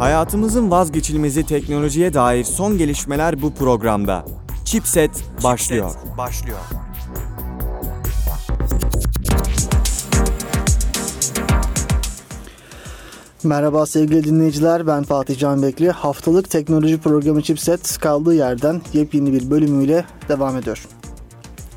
Hayatımızın vazgeçilmezi teknolojiye dair son gelişmeler bu programda. Chipset başlıyor. başlıyor. Merhaba sevgili dinleyiciler ben Fatih Can Bekli. Haftalık teknoloji programı Chipset kaldığı yerden yepyeni bir bölümüyle devam ediyor.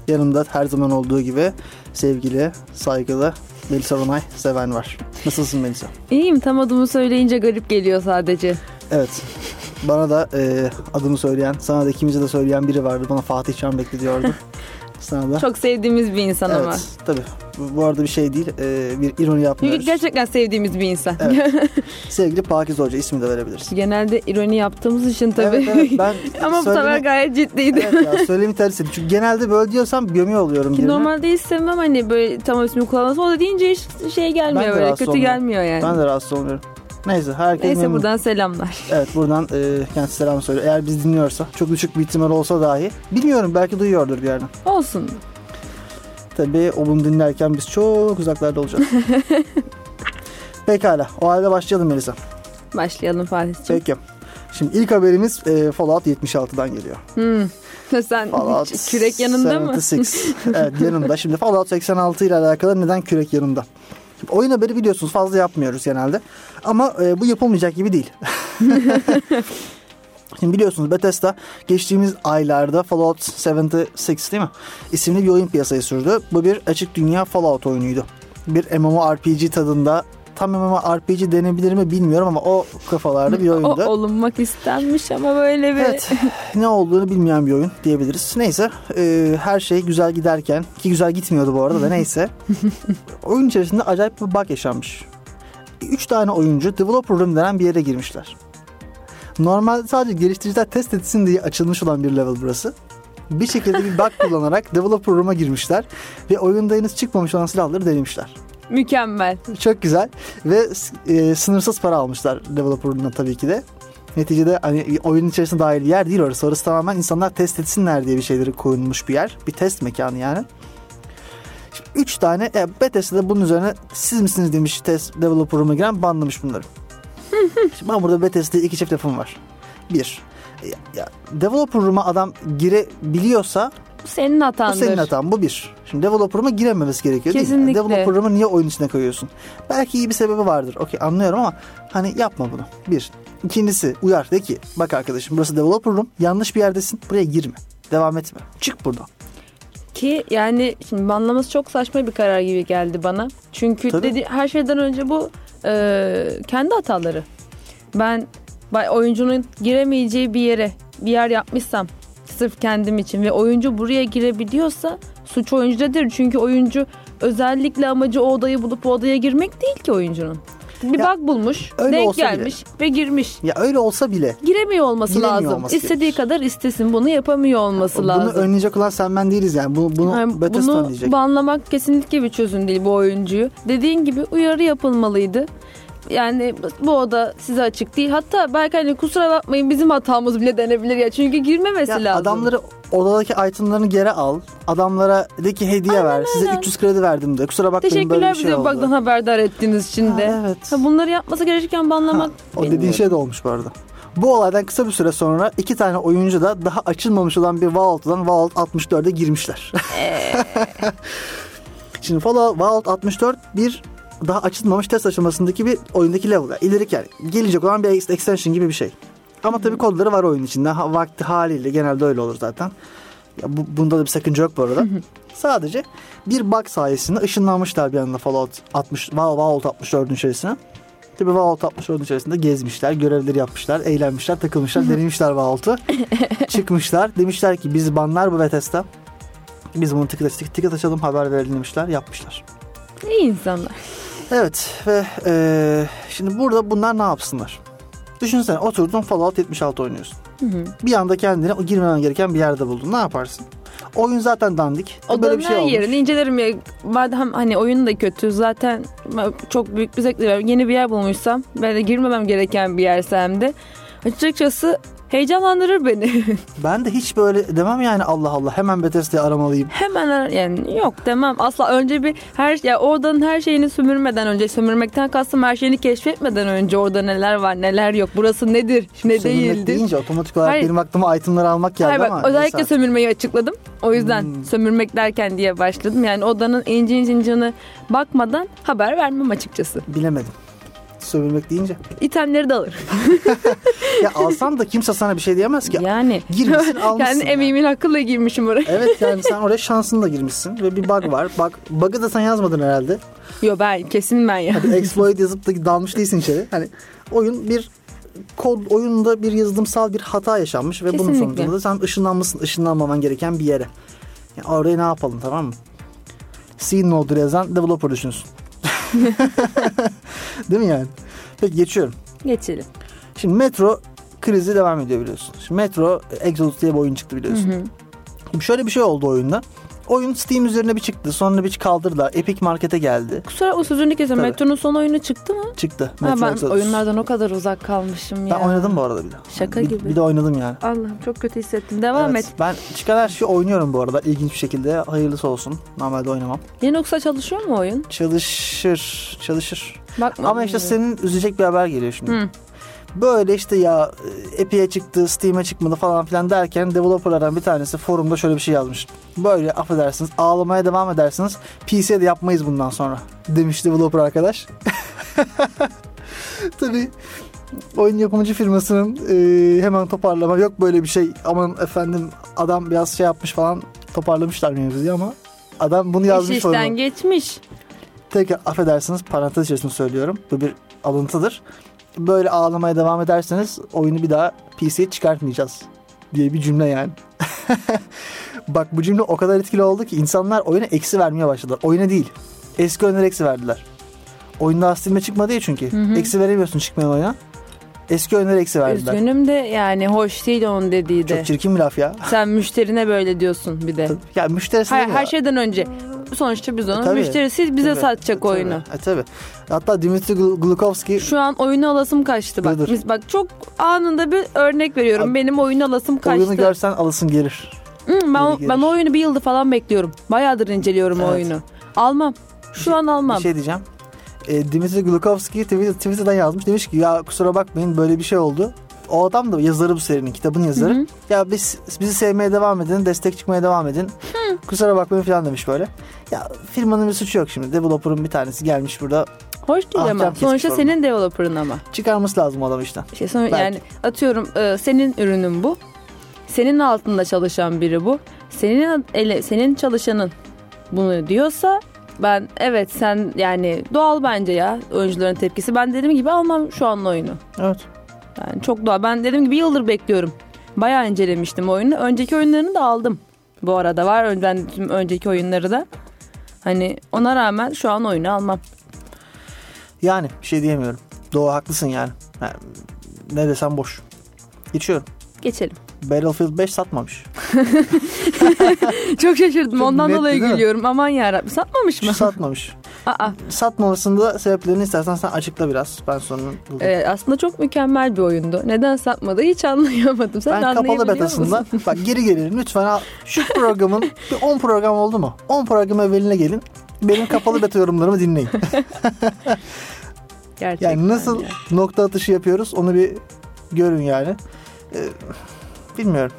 Yanımda her zaman olduğu gibi sevgili, saygılı Melisa Ronay Seven var. Nasılsın Melisa? İyiyim tam adımı söyleyince garip geliyor sadece. Evet. Bana da e, adımı söyleyen, sana da ikimize de söyleyen biri vardı. Bana Fatih Can Bekli diyordu. Sana da. Çok sevdiğimiz bir insan evet, ama. tabii. Bu, bu arada bir şey değil. e, bir ironi yapmıyoruz. Çünkü gerçekten sevdiğimiz bir insan. Evet. Sevgili Pakize Hoca ismi de verebiliriz. Genelde ironi yaptığımız için tabii. Evet, evet, ben ama bu sefer gayet ciddiydi. Evet ya söylemi ters ettim. Çünkü genelde böyle diyorsam gömüyor oluyorum. Ki birine. normalde hiç sevmem hani böyle tam ismi kullanması. O da deyince hiç şey Ben gelmiyor de böyle kötü olmuyorum. gelmiyor yani. Ben de rahatsız olmuyorum. Neyse herkes Neyse memnun. buradan selamlar. Evet buradan e, kendisi selam söylüyor. Eğer biz dinliyorsa çok düşük bir ihtimal olsa dahi. Bilmiyorum belki duyuyordur bir yerden. Olsun. Tabii o bunu dinlerken biz çok uzaklarda olacağız. Pekala o halde başlayalım Melisa. Başlayalım Fatih'ciğim. Peki. Şimdi ilk haberimiz e, Fallout 76'dan geliyor. Hmm. Sen Fallout kürek yanında mı? 76. evet yanında. Şimdi Fallout 86 ile alakalı neden kürek yanında? Şimdi oyun haberi biliyorsunuz fazla yapmıyoruz genelde. Ama e, bu yapılmayacak gibi değil. Şimdi biliyorsunuz Bethesda geçtiğimiz aylarda Fallout 76 değil mi? İsimli bir oyun piyasaya sürdü. Bu bir açık dünya Fallout oyunuydu. Bir MMORPG tadında tam MMORPG denebilir mi bilmiyorum ama o kafalarda bir oyundu. O olunmak istenmiş ama böyle bir... Evet. ne olduğunu bilmeyen bir oyun diyebiliriz. Neyse e, her şey güzel giderken ki güzel gitmiyordu bu arada da neyse. oyun içerisinde acayip bir bug yaşanmış. Üç tane oyuncu developer room denen bir yere girmişler. Normalde sadece geliştiriciler test etsin diye açılmış olan bir level burası. Bir şekilde bir bug kullanarak developer room'a girmişler ve oyunda henüz çıkmamış olan silahları denemişler. Mükemmel. Çok güzel ve e, sınırsız para almışlar developer'ından tabii ki de. Neticede hani oyunun içerisinde dahil yer değil orası. Orası tamamen insanlar test etsinler diye bir şeyleri koyulmuş bir yer. Bir test mekanı yani. Şimdi üç tane e, Bethesda bunun üzerine siz misiniz demiş test developer'ıma giren banlamış bunları. Şimdi ben burada Bethesda'ya iki çift lafım var. Bir, ya, developer room'a adam girebiliyorsa Bu senin bu hatandır. senin hatan. Bu bir. Şimdi developer room'a girememesi gerekiyor değil mi? Kesinlikle. Developer room'u niye oyun içine koyuyorsun? Belki iyi bir sebebi vardır. Okey anlıyorum ama hani yapma bunu. Bir. İkincisi uyar. De ki bak arkadaşım burası developer room. Yanlış bir yerdesin. Buraya girme. Devam etme. Çık buradan. Ki yani şimdi banlaması çok saçma bir karar gibi geldi bana. Çünkü Tabii. dedi her şeyden önce bu e, kendi hataları. Ben oyuncunun giremeyeceği bir yere bir yer yapmışsam sırf kendim için ve oyuncu buraya girebiliyorsa suç oyuncuda değil. Çünkü oyuncu özellikle amacı o odayı bulup o odaya girmek değil ki oyuncunun. Bir Ya, bug bulmuş, denk olsa bile. gelmiş ve girmiş. Ya öyle olsa bile Giremiyor olması Giremiyor lazım. olması İstediği gerekir. kadar istesin bunu yapamıyor olması bunu lazım. önleyecek olan sen ben değiliz yani. Bu, bunu Yani bunu diyecek. banlamak kesinlikle bir çözüm değil bu oyuncuyu. Dediğin gibi uyarı yapılmalıydı. Yani bu oda size açık değil. Hatta belki hani kusura bakmayın bizim hatamız bile denebilir ya. Çünkü girmemesi Ya lazım. adamları odadaki itemlarını geri al. Adamlara de ki hediye ver. Size aynen. 300 kredi verdim de. Kusura bakmayın böyle Teşekkürler bir şey bize oldu. bug'dan haberdar ettiğiniz için de. Ha, evet. Ha, bunları yapması gerekirken banlamak O dediğin şey de olmuş bu arada. Bu olaydan kısa bir süre sonra iki tane oyuncu da daha açılmamış olan bir Vault'dan Vault 64'e girmişler. Şimdi Fallout Vault 64 bir daha açılmamış test aşamasındaki bir oyundaki level. İleriki yani gelecek olan bir extension gibi bir şey. Ama tabii kodları var oyun içinde. Ha, vakti haliyle genelde öyle olur zaten. Ya bu, bunda da bir sakınca yok bu arada. Sadece bir bug sayesinde ışınlanmışlar bir anda Fallout 60 Vault 64'ün içerisine. Tabii Vault 64'ün içerisinde gezmişler, görevleri yapmışlar, eğlenmişler, takılmışlar, denemişler Vault'u. Çıkmışlar. Demişler ki biz banlar bu Bethesda. Biz bunu ticket, ticket, ticket açalım haber verelim demişler. Yapmışlar. İyi insanlar. Evet ve eee, şimdi burada bunlar ne yapsınlar? Düşünsene oturdun Fallout 76 oynuyorsun. Bir anda kendini o girmemen gereken bir yerde buldun. Ne yaparsın? Oyun zaten dandik. Odanın Böyle bir şey olmuş. yerini incelerim ya. Madem hani oyun da kötü zaten çok büyük bir zevkle. Yeni bir yer bulmuşsam ben de girmemem gereken bir yerse hem de açıkçası Heyecanlandırır beni. Ben de hiç böyle demem yani Allah Allah hemen Bethesda'yı aramalıyım. Hemen yani yok demem. Asla önce bir her ya oradan her şeyini sömürmeden önce sömürmekten kastım her şeyini keşfetmeden önce orada neler var neler yok. Burası nedir ne Sömürmek değildir. deyince otomatik olarak Hayır. benim aklıma itemları almak geldi Hayır bak ama. özellikle neyse. sömürmeyi açıkladım. O yüzden Hmm. sömürmek derken diye başladım. Yani odanın inci incincini bakmadan haber vermem açıkçası. Bilemedim. Sömürmek deyince. İtemleri de alır. Ya alsan da kimse sana bir şey diyemez ki. Yani. Girmişsin almışsın. Kendi yani. emeğimin hakkıyla girmişim oraya. Evet yani sen oraya şansınla girmişsin ve bir bug var. Bug, bug'ı da sen yazmadın herhalde. Yo ben kesin ben ya. Hadi exploit yazıp da dalmış değilsin içeri. Hani oyun bir kod oyunda bir yazılımsal bir hata yaşanmış ve bunun Kesinlikle. sonucunda da sen ışınlanmışsın ışınlanmaman gereken bir yere. Yani oraya ne yapalım tamam mı? C node'u yazan developer düşünsün. Değil mi yani? Peki geçiyorum. Geçelim. Şimdi Metro krizi devam ediyor biliyorsun. Şimdi Metro Exodus diye bir oyun çıktı biliyorsun. Hı hı. Şimdi şöyle bir şey oldu oyunda. Oyun Steam üzerine bir çıktı. Sonra bir kaldırdılar. Epic Market'e geldi. Kusura bakma sözünü. Tabii. Metro'nun son oyunu çıktı mı? Çıktı. Ha, Metro ben Exodus. oyunlardan o kadar uzak kalmışım ya. Ben oynadım bu arada bir de. Şaka bir, gibi. Bir de oynadım yani. Allah'ım çok kötü hissettim. Devam Evet, et. Ben çıkan her şeyi oynuyorum bu arada. İlginç bir şekilde. Hayırlısı olsun. Normalde oynamam. Linux'a çalışıyor mu oyun? Çalışır. Çalışır. Bakma. Ama işte senin üzecek bir haber geliyor şimdi. Hı. Böyle işte ya e, Epic'e çıktı, Steam'e çıkmadı falan filan derken developerlardan bir tanesi forumda şöyle bir şey yazmış. Böyle affedersiniz ağlamaya devam edersiniz. PC'ye de yapmayız bundan sonra demiş developer arkadaş. Tabii oyun yapımcı firmasının e, hemen toparlama yok böyle bir şey aman efendim adam biraz şey yapmış falan toparlamışlar mevzuyu ama adam bunu İş yazmış işten foruma. geçmiş. Tekrar affedersiniz parantez içerisinde söylüyorum. Bu bir alıntıdır. Böyle ağlamaya devam ederseniz oyunu bir daha PC'ye çıkartmayacağız diye bir cümle yani. Bak bu cümle o kadar etkili oldu ki insanlar oyuna eksi vermeye başladılar. Oyuna değil. Eski oyunlara eksi verdiler. Oyun daha Steam'e çıkmadı ya çünkü. Hı hı. Eksi veremiyorsun çıkmayan oyuna. Eski oyunlara eksi verdiler. Üzgünüm de yani hoş değil onun dediği de. Çok çirkin bir laf ya. Sen müşterine böyle diyorsun bir de. Ya müşterisi Hayır, her şeyden önce. Sonuçta biz onun E, tabii. müşterisi bize Tabii, satacak tabii. oyunu. E, tabii. Hatta Dimitri Gl- Glukovski Şu an oyunu alasım kaçtı bak. Biz bak çok anında bir örnek veriyorum. Abi, Benim oyunu alasım kaçtı. oyunu görsen alasın gelir. Hı, ben, geri ben gelir. o oyunu bir yıldır falan bekliyorum. Bayağıdır inceliyorum o Evet. oyunu. Almam. Şu an almam. Bir şey diyeceğim. E, Dimitri Glukovski Twitter, Twitter'dan yazmış. Demiş ki ya kusura bakmayın böyle bir şey oldu. O adam da yazarı bu serinin, kitabın yazarı. Hı hı. Ya biz bizi sevmeye devam edin, destek çıkmaya devam edin. Kusura bakmayın falan demiş böyle. Ya firmanın bir suçu yok şimdi. Developer'ın bir tanesi gelmiş burada. Hoş değil ama. Sonuçta orada. senin developer'ın ama. Çıkarması lazım adam işten. Şey sonra Belki. yani atıyorum e, senin ürünün bu. Senin altında çalışan biri bu. Senin ele, senin çalışanın bunu diyorsa ben evet sen yani doğal bence ya oyuncuların tepkisi. Ben dediğim gibi almam şu an oyunu. Evet. Yani çok doğal. Ben dediğim gibi yıldır bekliyorum. Bayağı incelemiştim oyunu. Önceki oyunlarını da aldım. Bu arada var ben tüm önceki oyunları da. Hani ona rağmen şu an oyunu almam. Yani bir şey diyemiyorum. Doğru haklısın yani. yani ne desem boş. Geçiyorum. Geçelim. Battlefield 5 satmamış. Çok şaşırdım. Çok Ondan net dolayı gülüyorum. Aman yarabbim. Satmamış mı? satmamış. Aa, Satmamasında sebeplerini istersen sen açıkla biraz. Ben sonra buldum. evet, aslında çok mükemmel bir oyundu. Neden satmadı hiç anlayamadım. Sen Ben kapalı betasında musun? bak geri gelirim lütfen al. Şu programın bir 10 program oldu mu? 10 program evveline gelin. Benim kapalı beta yorumlarımı dinleyin. Gerçekten Yani nasıl ya. nokta atışı yapıyoruz onu bir görün yani. Ee, bilmiyorum.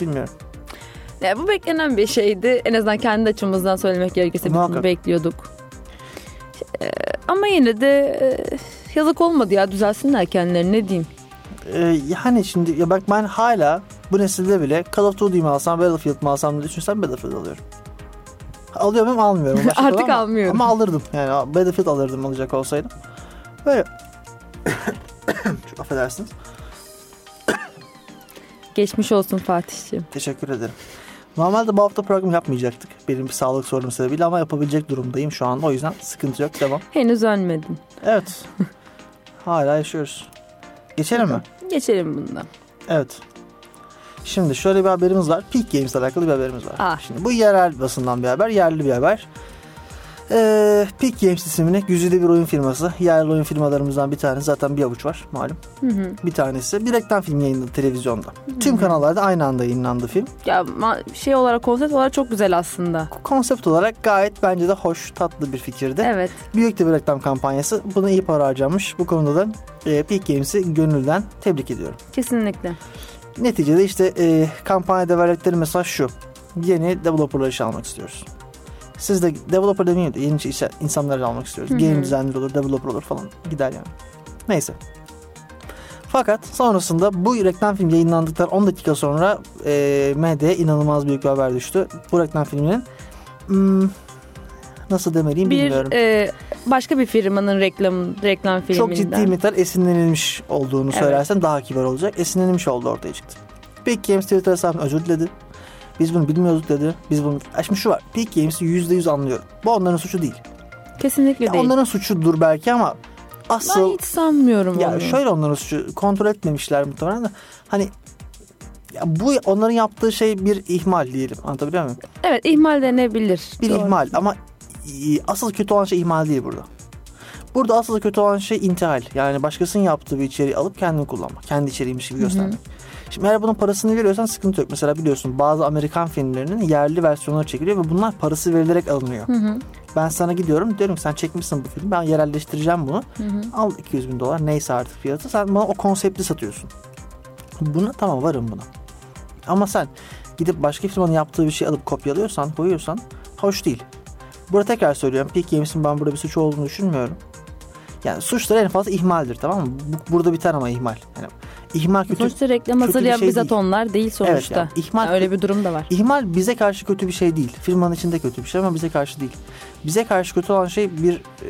Bilmiyorum. Ya, bu beklenen bir şeydi. En azından kendi açımızdan söylemek gerekirse biz bekliyorduk. Ee, ama yine de e, yazık olmadı ya düzelsinler kendileri ne diyeyim. Ee, yani şimdi ya bak ben hala bu nesilde bile Call of Duty mi alsam Battlefield mi alsam diye düşünsem Battlefield alıyorum. Alıyor muyum almıyorum. Artık ama, almıyorum. Ama alırdım. Yani Battlefield alırdım alacak olsaydım. Böyle. Çok affedersiniz. Geçmiş olsun Fatih'ciğim. Teşekkür ederim. Normalde bu hafta program yapmayacaktık. Benim bir sağlık sorunum sebebiyle ama yapabilecek durumdayım şu anda. O yüzden sıkıntı yok. Devam. Henüz ölmedin. Evet. Hala yaşıyoruz. Geçelim mi? Geçelim bundan. Evet. Şimdi şöyle bir haberimiz var. Peak Games ile alakalı bir haberimiz var. Ah. Şimdi bu yerel basından bir haber, yerli bir haber. Ee, Peak Games isimli güzide bir oyun firması. Yerli oyun firmalarımızdan bir tanesi zaten bir avuç var malum. Bir tanesi bir reklam filmi yayınladı televizyonda. Tüm kanallarda aynı anda yayınlandı film. Ya şey olarak konsept olarak çok güzel aslında. Konsept olarak gayet bence de hoş, tatlı bir fikirdi. Evet. Büyük de bir reklam kampanyası. Buna iyi para harcamış. Bu konuda da e, Peak Games'i gönülden tebrik ediyorum. Kesinlikle. Neticede işte e, kampanyada verdikleri mesaj şu. Yeni developerları işe almak istiyoruz. Siz de developer demeyeyim de yeni işe, insanları almak istiyoruz. Game designer olur, developer olur falan gider yani. Neyse. Fakat sonrasında bu reklam filmi yayınlandıktan 10 dakika sonra e, medyaya inanılmaz büyük bir haber düştü. Bu reklam filminin hmm, nasıl demeliyim Bir bilmiyorum. e, başka bir firmanın reklam reklam filminden. Çok ciddi miktar esinlenilmiş olduğunu Evet. söylersen daha kibar olacak. Esinlenilmiş oldu ortaya çıktı. Peak Games Twitter hesabına özür diledi. Biz bunu bilmiyorduk dedi. Biz bunu... Ya Şimdi şu var. Peak Games'i %100 anlıyorum. Bu onların suçu değil. Kesinlikle Ya değil. onların suçudur belki ama Ben asıl... hiç sanmıyorum Ya onu. şöyle onların suçu. Kontrol etmemişler muhtemelen de. Hani ya bu onların yaptığı şey bir ihmal diyelim. Anlatabiliyor muyum? Evet ihmal denebilir. Bir Doğru. ihmal ama asıl kötü olan şey ihmal değil burada. Burada asıl kötü olan şey intihal. Yani başkasının yaptığı bir içeriği alıp kendini kullanmak. Kendi içeriğiymiş gibi göstermek. Şimdi eğer bunun parasını veriyorsan sıkıntı yok. Mesela biliyorsun bazı Amerikan filmlerinin yerli versiyonları çekiliyor ve bunlar parası verilerek alınıyor. Ben sana gidiyorum diyorum ki sen çekmişsin bu filmi ben yerelleştireceğim bunu. Al 200 bin dolar neyse artık fiyatı. Sen bana o konsepti satıyorsun. Buna tamam varım buna. Ama sen gidip başka firmanın yaptığı bir şey alıp kopyalıyorsan, koyuyorsan hoş değil. Burada tekrar söylüyorum. Peak Games'in ben burada bir suç olduğunu düşünmüyorum. Yani suçları en fazla ihmaldir tamam mı? Bu- burada biter ama ihmal. Yani ihmal kötü. Sonuçta reklam hazırlayan şey bizzat değil. onlar değil sonuçta. yani ihmal- Yani öyle bir durum da var. İhmal bize karşı kötü bir şey değil. Firmanın içinde kötü bir şey ama bize karşı değil. Bize karşı kötü olan şey bir e,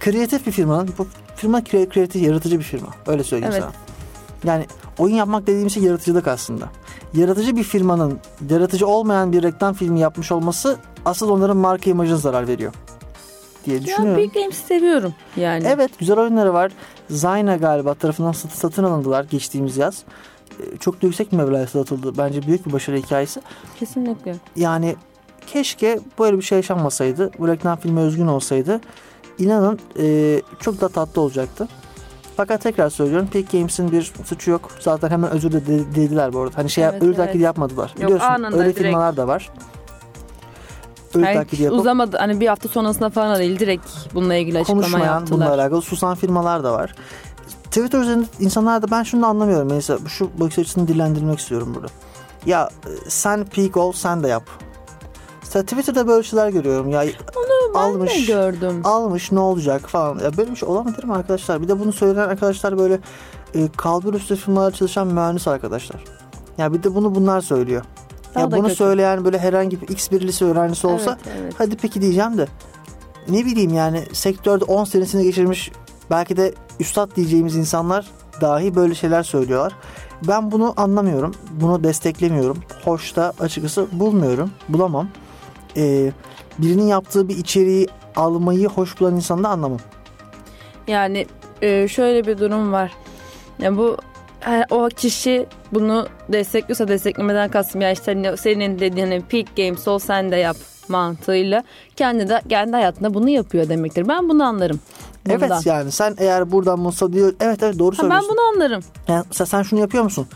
kreatif bir firmanın, bu firma kre- kreatif, yaratıcı bir firma. Öyle söyleyeyim Evet. sana. Yani oyun yapmak dediğim şey yaratıcılık aslında. Yaratıcı bir firmanın yaratıcı olmayan bir reklam filmi yapmış olması asıl onların marka imajına zarar veriyor diye Ya düşünüyorum. Big Games'i seviyorum yani. Evet güzel oyunları var. Zyna galiba tarafından sat- satın alındılar geçtiğimiz yaz. E, Çok da yüksek bir meblağa satıldı. Bence büyük bir başarı hikayesi. Kesinlikle. Yani keşke böyle bir şey yaşanmasaydı. Bu reklam filmi özgün olsaydı. İnanın e, çok da tatlı olacaktı. Fakat tekrar söylüyorum Peak Games'in bir suçu yok. Zaten hemen özür de de- dediler bu arada. Hani şey Evet, ölü evet. yapmadılar. Yok, Biliyorsun öyle direkt. firmalar da var. Ölü Yani taklidi yapıp uzamadı. Hani bir hafta sonrasında falan değil. Direkt bununla ilgili açıklama konuşmayan yaptılar. bununla alakalı susan firmalar da var. Twitter üzerinde insanlar da ben şunu da anlamıyorum. Mesela şu bakış açısını dillendirmek istiyorum burada. Ya e, sen peak ol sen de yap. Mesela Twitter'da böyle şeyler görüyorum. Ya Ben de almış gördüm. almış ne olacak falan. Ya böyle bir şey olabilir mi arkadaşlar? Bir de bunu söyleyen arkadaşlar böyle e, kalbur üstü firmalarda çalışan mühendis arkadaşlar. Ya bir de bunu bunlar söylüyor. Daha ya da bunu kötü. söyleyen böyle herhangi bir X bir lise öğrencisi olsa Evet, evet. hadi peki diyeceğim de ne bileyim yani sektörde 10 senesini geçirmiş belki de üstad diyeceğimiz insanlar dahi böyle şeyler söylüyorlar. Ben bunu anlamıyorum. Bunu desteklemiyorum. Hoş da açıkçası bulmuyorum. Bulamam. Ee, birinin yaptığı bir içeriği almayı hoş bulan insanı da anlamam. Yani e, şöyle bir durum var. Yani bu o kişi bunu destekliyorsa desteklemeden kastım ya işte hani senin dediğin hani peak games ol sen de yap mantığıyla kendi de kendi hayatında bunu yapıyor demektir. Ben bunu anlarım. Bundan. Evet yani sen eğer buradan Musa diyor evet evet doğru Ha, ben söylüyorsun. bunu anlarım. Yani sen, sen şunu yapıyor musun?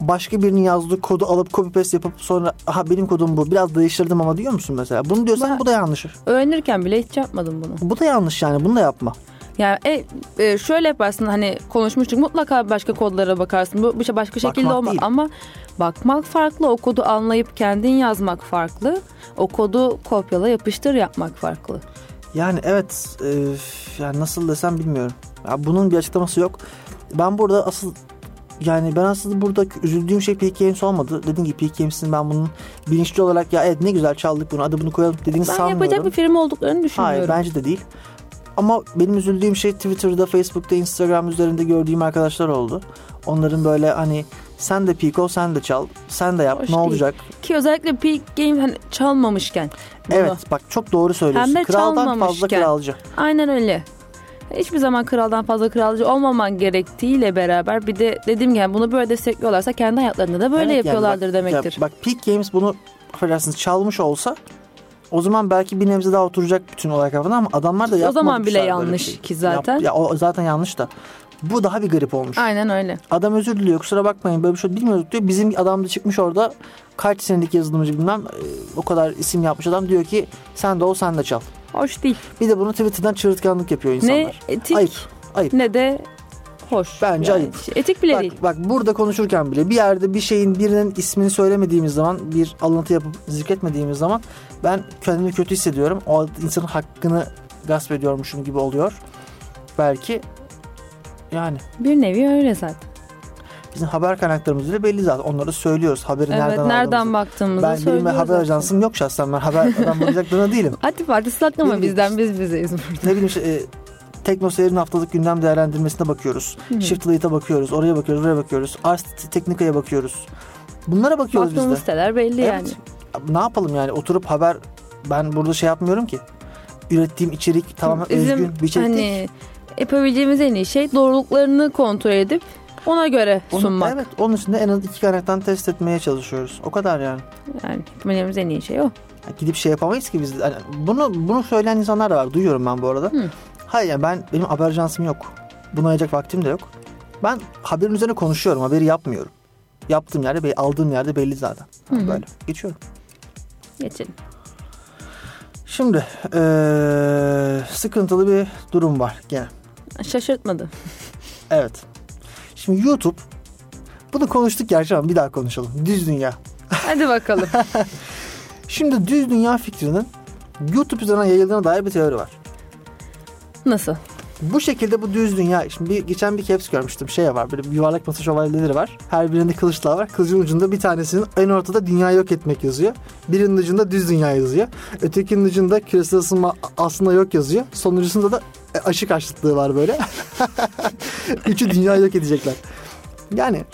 Başka birinin yazdığı kodu alıp copy paste yapıp sonra aha benim kodum bu biraz değiştirdim ama diyor musun mesela? Bunu diyorsan Ben- bu da yanlış. Öğrenirken bile hiç yapmadım bunu. Bu da yanlış yani bunu da yapma. Yani e, e, şöyle yaparsın hani konuşmuştuk mutlaka başka kodlara bakarsın. Bu bir şey başka şekilde olmaz değil. ama bakmak farklı. O kodu anlayıp kendin yazmak farklı. O kodu kopyala yapıştır yapmak farklı. Yani evet e, yani nasıl desem bilmiyorum. Ya bunun bir açıklaması yok. Ben burada asıl yani ben aslında burada üzüldüğüm şey Peak Games olmadı. Dediğim gibi Peak Games'in ben bunun bilinçli olarak ya evet ne güzel çaldık bunu hadi bunu koyalım dediğini Ben sanmıyorum. yapacak bir firma olduklarını düşünmüyorum. Hayır bence de değil. Ama benim üzüldüğüm şey Twitter'da, Facebook'ta, Instagram üzerinde gördüğüm arkadaşlar oldu. Onların böyle hani sen de ol, sen de çal, sen de yap Hoş ne değil. olacak? Ki özellikle Peak Game hani çalmamışken. bunu. Evet bak çok doğru söylüyorsun. Hem de Kraldan fazla kralcı. Aynen öyle. Hiçbir zaman kraldan fazla kralcı olmaman gerektiğiyle beraber bir de dediğim gibi yani bunu böyle destekliyorlarsa kendi hayatlarında da böyle Evet, yani yapıyorlardır bak- demektir. ya bak Peak Games bunu affedersiniz çalmış olsa O zaman belki bir nebze daha oturacak bütün olay kafana ama adamlar da O zaman yapmamışlar bile yanlış şey. ki zaten. Yap- ya o zaten yanlış da. Bu daha bir garip olmuş. Aynen öyle. Adam özür diliyor kusura bakmayın böyle bir şey bilmiyorduk diyor. Bizim adam da çıkmış orada kaç senelik yazılımcı bilmem e, o kadar isim yapmış adam diyor ki sen de ol sen de çal. Hoş değil. Bir de bunu Twitter'dan çığırtkanlık yapıyor insanlar. Ne etik Ayıp. Ayıp. ne de hoş. Bence ayıp. Etik bile Bak, değil. bak burada konuşurken bile bir yerde bir şeyin birinin ismini söylemediğimiz zaman bir alıntı yapıp zikretmediğimiz zaman ben kendimi kötü hissediyorum. O insanın hakkını gasp ediyormuşum gibi oluyor. Belki yani Bir nevi öyle zaten. bizim haber kaynaklarımız bile belli zaten. Onları söylüyoruz. Haberi Evet nereden, nereden, baktığımızı Ben söylüyoruz haber zaten. ajansım yok şahsen. Ben haber adam bulacaklarına değilim. Hadi parti saklama bizden biz bizeyiz burada. Ne bileyim işte, e, Teknoseyir'in haftalık gündem değerlendirmesine bakıyoruz. Hı. Shift Late'a bakıyoruz. Oraya bakıyoruz, oraya bakıyoruz. Ars Teknika'ya bakıyoruz. Bunlara bakıyoruz biz de. Baktığımız siteler belli Evet. yani. Ne yapalım yani oturup haber ben burada şey yapmıyorum ki. Ürettiğim içerik tamamen Bizim özgün bir içerik değil. hani yapabileceğimiz en iyi şey doğruluklarını kontrol edip ona göre Onu- sunmak. evet onun için de en az iki kaynaktan test etmeye çalışıyoruz. O kadar yani. Yani yapabileceğimiz en iyi şey o. Ya Gidip şey yapamayız ki biz. Yani bunu bunu söyleyen insanlar da var. Duyuyorum ben bu arada. Hı. Hayır yani ben benim haber ajansım yok. Buna ayıracak vaktim de yok. Ben haberin üzerine konuşuyorum. Haberi yapmıyorum. Yaptığım yerde, aldığım yerde belli zaten. Hı hı. Böyle geçiyorum. Geçelim. Şimdi eee, sıkıntılı bir durum var gene. Şaşırtmadı. Evet. Şimdi YouTube bunu konuştuk gerçi ama bir daha konuşalım. Düz dünya. Hadi bakalım. Şimdi düz dünya fikrinin YouTube üzerinden yayıldığına dair bir teori var. Nasıl? Bu şekilde bu düz dünya. Şimdi bir, geçen bir caps görmüştüm. Şey var böyle yuvarlak masa şövalyeleri var. Her birinde kılıçlar var. Kılıcın ucunda bir tanesinin en ortada dünyayı yok etmek yazıyor. Birinin ucunda düz dünya yazıyor. Ötekinin ucunda küresel ısınma aslında yok yazıyor. Sonuncusunda da e, aşı karşıtlığı var böyle. Üçü dünyayı yok edecekler. Yani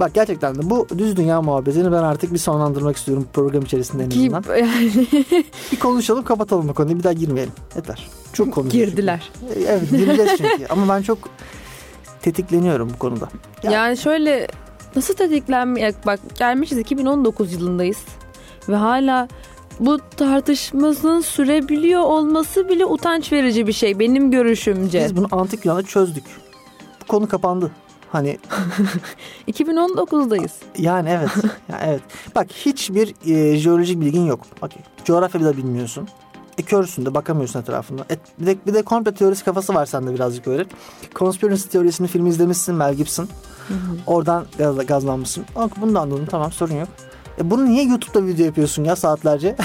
bak gerçekten de bu düz dünya muhabbetini ben artık bir sonlandırmak istiyorum program içerisinde en Ki azından. yani Bir konuşalım kapatalım bu konuyu bir daha girmeyelim. Yeter. Çok konuşuyoruz. girdiler. çünkü. E, Evet gireceğiz çünkü ama ben çok tetikleniyorum bu konuda. Ya- Yani şöyle nasıl tetiklenmeye bak gelmişiz 2019 yılındayız ve hala bu tartışmasının sürebiliyor olması bile utanç verici bir şey benim görüşümce. Biz bunu antik Yunan'da çözdük. Bu konu kapandı. Hani 2019'dayız. yani evet. ya evet. Bak hiçbir e, jeolojik bilgin yok. Bak coğrafyayı da bilmiyorsun. E körsün de bakamıyorsun etrafında. E, bir de bir de komple teorisi kafası var sende birazcık böyle. Conspiracy teorisini film izlemişsin Mel Gibson. Oradan gaz, gazlanmışsın. Ama bunu da anladım tamam sorun yok. E bunu niye YouTube'da video yapıyorsun ya saatlerce?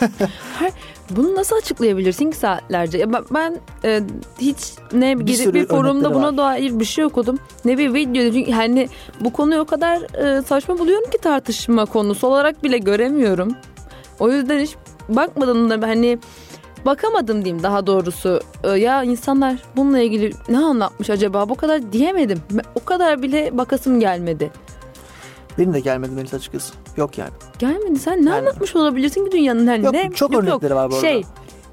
Bunu nasıl açıklayabilirsin ki saatlerce? Ya ben, ben e, hiç ne Bir sürü bir forumda buna var. dair bir şey okudum. Ne bir video. Çünkü hani bu konuyu o kadar e, saçma buluyorum ki tartışma konusu olarak bile göremiyorum. O yüzden hiç bakmadım da hani bakamadım diyeyim daha doğrusu. E, ya insanlar bununla ilgili ne anlatmış acaba? Bu kadar diyemedim. O kadar bile bakasım gelmedi. Benim de gelmedi Melis açıkçası. Yok yani. Gelmedi. Sen ne Yani- anlatmış olabilirsin ki dünyanın her Yok, ne? çok örnekleri var bu arada. Şey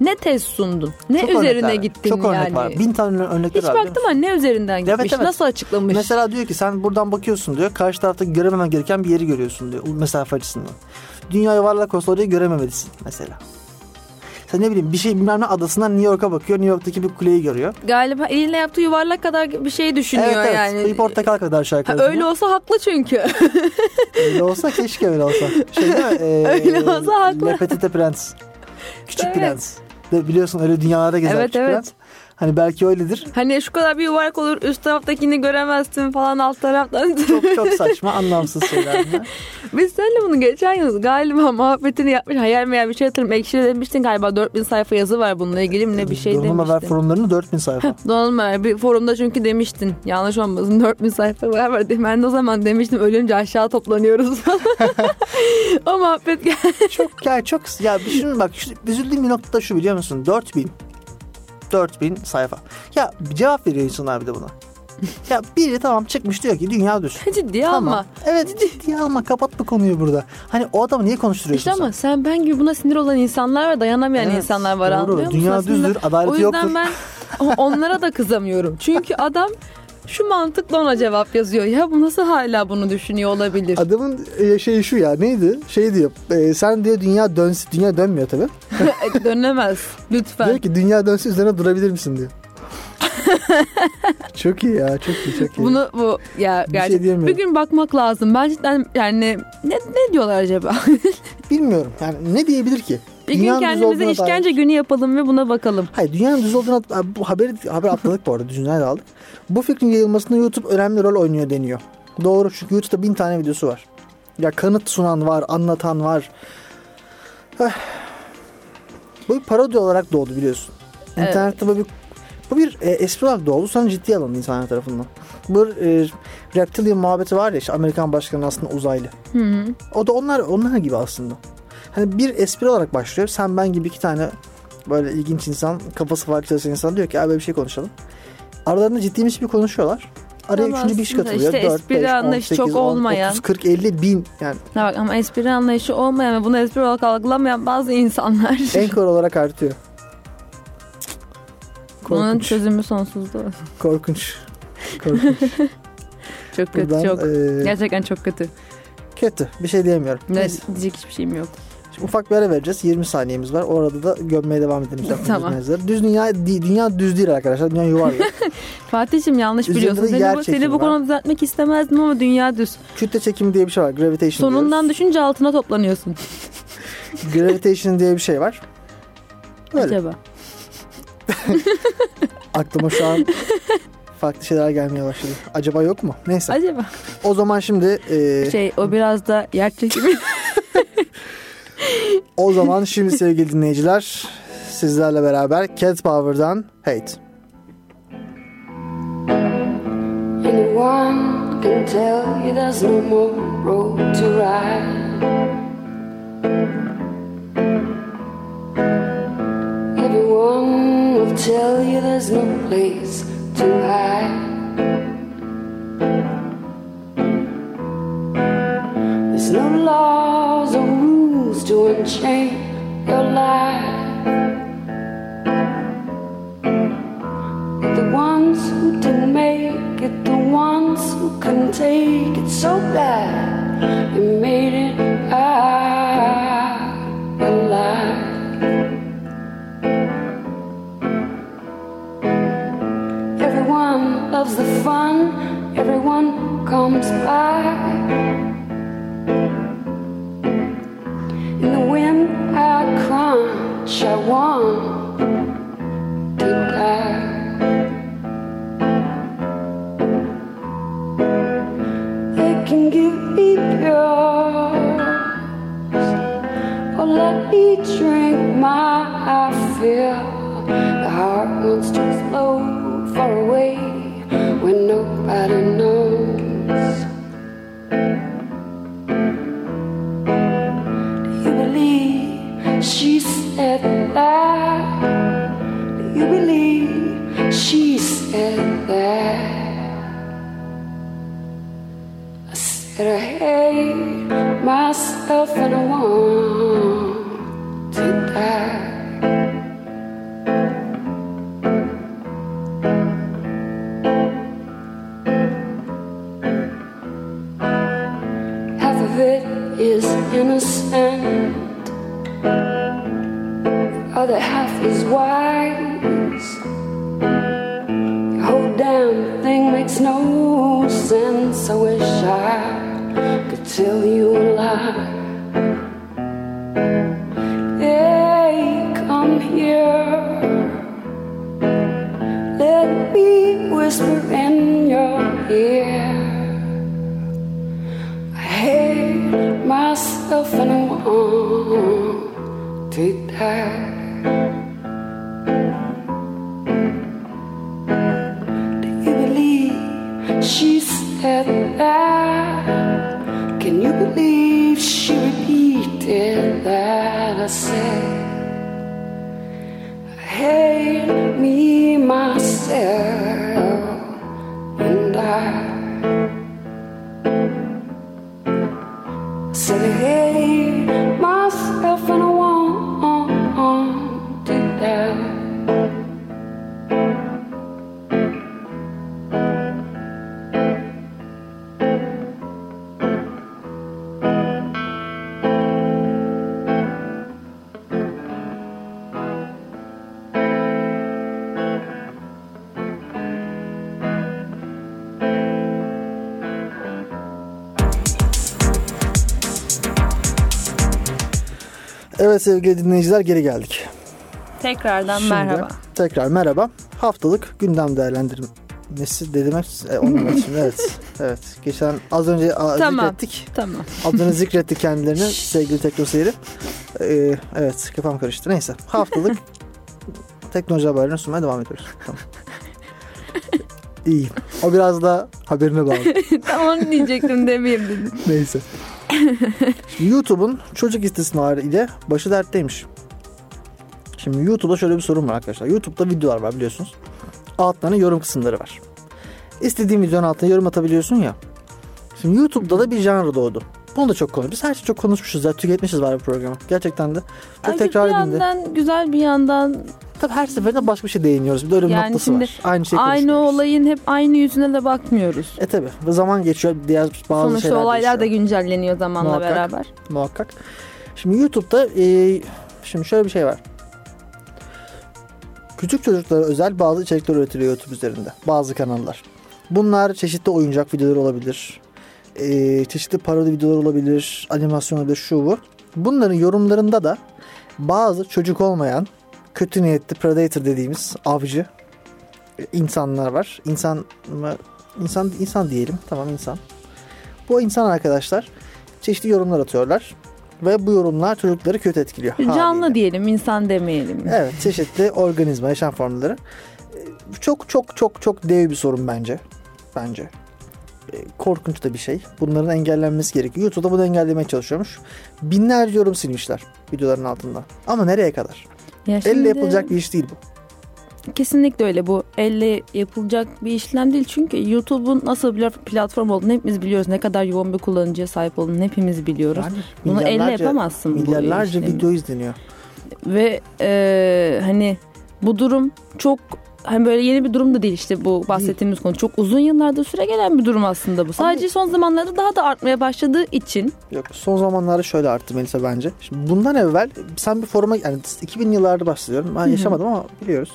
ne tez sundun? Ne Çok üzerine gittin Çok örnek yani? var. Bin tane örnekleri Hiç var. biliyor baktım ama ne üzerinden Evet, gitmiş? evet. Nasıl açıklamış? Mesela diyor ki sen buradan bakıyorsun diyor. Karşı tarafta görememen gereken bir yeri görüyorsun diyor. Mesafe açısından. Dünya yuvarlak olsa orayı görememelisin mesela. Sen ne bileyim bir şey bilmem ne adasından New York'a bakıyor. New York'taki bir kuleyi görüyor. Galiba eliyle yaptığı yuvarlak kadar bir şey düşünüyor evet evet. yani. Bir portakal kadar Ha, şarkı. öyle olsa haklı çünkü. öyle olsa keşke öyle olsa. Şey değil mi? Ee, Öyle olsa haklı. Le Petite Prens. Küçük Evet. Prens. Biliyorsun öyle dünyalarda gezer Evet, Küçük evet. Prens. Hani belki öyledir. hani şu kadar bir yuvarlak olur üst taraftakini göremezsin falan alt taraftan. Çok çok saçma anlamsız şeyler. Biz seninle bunu geçen yıl galiba muhabbetini yapmış. Hayal meyal bir şey hatırlıyorum. Ekşi'de demiştin galiba 4000 sayfa yazı var bununla ilgili mi ne bir şey Donanım haber demiştin. forumlarının 4000 sayfa. Donanım haber bir forumda çünkü demiştin. Yanlış olmasın 4000 sayfa var var. Ben de o zaman demiştim ölünce aşağı toplanıyoruz falan. o muhabbet geldi. çok ya çok ya şunu bak üzüldüğüm bir nokta da şu biliyor musun? 4000 4000 sayfa. Ya cevap veriyor insanlar bir de buna. ya biri tamam çıkmış diyor ki dünya düz. Ciddi Tamam. ama. Evet ciddiye alma kapat bu konuyu burada. Hani o adamı niye konuşturuyorsun İşte ama sen? sen ben gibi buna sinir olan insanlar ve dayanamayan Evet, insanlar var doğru. anlıyor musun? Dünya Aslında düzdür, adaleti O yüzden yoktur. ben onlara da kızamıyorum. Çünkü adam Şu mantıkla ona cevap yazıyor. Ya bu nasıl hala bunu düşünüyor olabilir? Adamın e, şeyi şu ya neydi? Şey diyor. e, sen diyor dünya dönsün. Dünya dönmüyor tabii. Dönemez. Lütfen. Diyor ki dünya dönsün üzerine durabilir misin diyor. çok iyi ya çok iyi çok iyi. Bunu bu ya Bir şey gerçekten diyemiyorum. bir gün bakmak lazım. Ben cidden yani ne ne diyorlar acaba? Bilmiyorum yani ne diyebilir ki? bir gün Dünyanın düz kendimize işkence dair- günü yapalım ve buna bakalım. Hayır dünyanın düz olduğuna bu haberi haber atladık bu arada da aldık. Bu fikrin yayılmasında YouTube önemli rol oynuyor deniyor. Doğru çünkü YouTube'da bin tane videosu var. Ya kanıt sunan var, anlatan var. Bu bir parodi olarak doğdu biliyorsun. Evet. İnternette bu bir bu bir e, espri olarak doğdu sonra ciddiye alındı insanlar tarafından. Bu e, reptilian muhabbeti var ya işte Amerikan başkanı aslında uzaylı. Hı hı. O da onlar onlar gibi aslında. Hani bir espri olarak başlıyor. Sen ben gibi iki tane böyle ilginç insan, kafası farklı çalışan insan diyor ki abi bir şey konuşalım. Aralarında ciddi bir konuşuyorlar. Araya Ama üçüncü bir kişi aslında katılıyor. işte 4, espri 5, 10, anlayışı 8, çok 10, olmayan. 30, 40, 50 bin yani bak ama espri anlayışı olmayan ve bunu espri olarak algılamayan bazı insanlar. enkor olarak artıyor. Bunun Korkunç. çözümü sonsuzluğu. Korkunç. Korkunç. Çok kötü Buradan, çok. e, Gerçekten çok kötü. kötü. Bir şey diyemiyorum. Ne, diyecek hiçbir şeyim yok. Ufak bir ara vereceğiz. 20 saniyemiz var. O arada da gömmeye devam edelim. Tamam. dinleyiciler. Düz dünya, dünya düz değil arkadaşlar. Dünya yuvarlak. Fatih'im yanlış Üzerinde biliyorsun. Seni bu, seni bu konuda düzeltmek istemezdim ama dünya düz. Kütle çekimi diye bir şey var. Gravitation Sonundan diyoruz. düşünce altına toplanıyorsun. Gravitation diye bir şey var. Öyle. Acaba. Aklıma şu an farklı şeyler gelmeye başladı. Acaba yok mu? Neyse. Acaba. O zaman şimdi e, Şey o biraz da yer çekimi. O zaman şimdi sevgili dinleyiciler sizlerle beraber Cat Power'dan Hate. Anyone can tell you there's no more road to ride. Everyone will tell you there's no place to hide. There's no to unchain your life. The ones who didn't make it, the ones who couldn't take it so bad, you made it out alive. Everyone loves the fun, everyone comes by. In the wind, I crunch, I want to die. They can give me yours or oh, let me drink my fill. The heart wants to flow far away when nobody knows. Said that? You believe she said that? I said I hate myself and I want to die. Half of it is innocent, Evet sevgili dinleyiciler geri geldik. Tekrardan Şimdi merhaba. Tekrar merhaba. Haftalık gündem değerlendirmesi dedim. E, onu için evet. Evet. Geçen az önce a, Tamam. zikrettik. Tamam. Adını zikretti kendilerini sevgili Tekno Seyri. Ee, evet kafam karıştı. Neyse. Haftalık teknoloji haberlerini sunmaya devam ediyoruz. Tamam. İyi. O biraz da haberine bağlı. Tam onu diyecektim demeyeyim dedim. Neyse. YouTube'un çocuk istismarı ile başı dertteymiş. Şimdi YouTube'da şöyle bir sorun var arkadaşlar. YouTube'da videolar var biliyorsunuz. Altlarına yorum kısımları var. İstediğin videonun altına yorum atabiliyorsun ya. Şimdi YouTube'da da bir janr doğdu. Bunu da çok konuşuyoruz. Biz her şeyi çok konuşmuşuz ya. Tüketmişiz var bu programı. Gerçekten de. Çok Ay, tekrar bir edildi. yandan güzel bir yandan Tabii her seferinde başka bir şey değiniyoruz. Bir de öyle bir Yani noktası şimdi var. Aynı şeyi aynı olayın hep aynı yüzüne de bakmıyoruz. E tabi. Zaman geçiyor. Diğer bazı Sonuçta şeyler olaylar da değişiyor. güncelleniyor zamanla Muhakkak. beraber. muhakkak. Şimdi YouTube'da e, şimdi şöyle bir şey var. Küçük çocuklara özel bazı içerikler üretiliyor YouTube üzerinde. Bazı kanallar. Bunlar çeşitli oyuncak videoları olabilir. e, çeşitli parodi videolar olabilir. Animasyon olabilir şu bu. Bunların yorumlarında da bazı çocuk olmayan kötü niyetli predator dediğimiz avcı e, insanlar var. İnsan mı? insan insan diyelim. Tamam insan. Bu insan arkadaşlar çeşitli yorumlar atıyorlar ve bu yorumlar çocukları kötü etkiliyor. Canlı haliyle. diyelim, insan demeyelim. Evet, çeşitli organizma, yaşam formları. Ee, Çok çok çok çok dev bir sorun bence. Bence. Ee, Korkunç da bir şey. Bunların engellenmesi gerekiyor. YouTube'da bunu engellemeye çalışıyormuş. Binlerce yorum silmişler videoların altından. Ama nereye kadar? Ya şimdi Elle yapılacak bir iş değil bu. Kesinlikle öyle bu elle yapılacak bir işlem değil çünkü YouTube'un nasıl bir platform olduğunu hepimiz biliyoruz. Ne kadar yoğun bir kullanıcıya sahip olduğunu hepimiz biliyoruz. Yani Bunu elle yapamazsın Milyarlarca video izleniyor. Ve e, hani bu durum çok hani böyle yeni bir durum da değil işte bu bahsettiğimiz konu. Çok uzun yıllardır süre gelen bir durum aslında bu. Sadece son zamanlarda daha da artmaya başladığı için Yok son zamanlarda şöyle arttı Melisa bence. Şimdi bundan evvel sen bir foruma yani 2000 yıllarda bahsediyorum. Ben yaşamadım ama biliyoruz.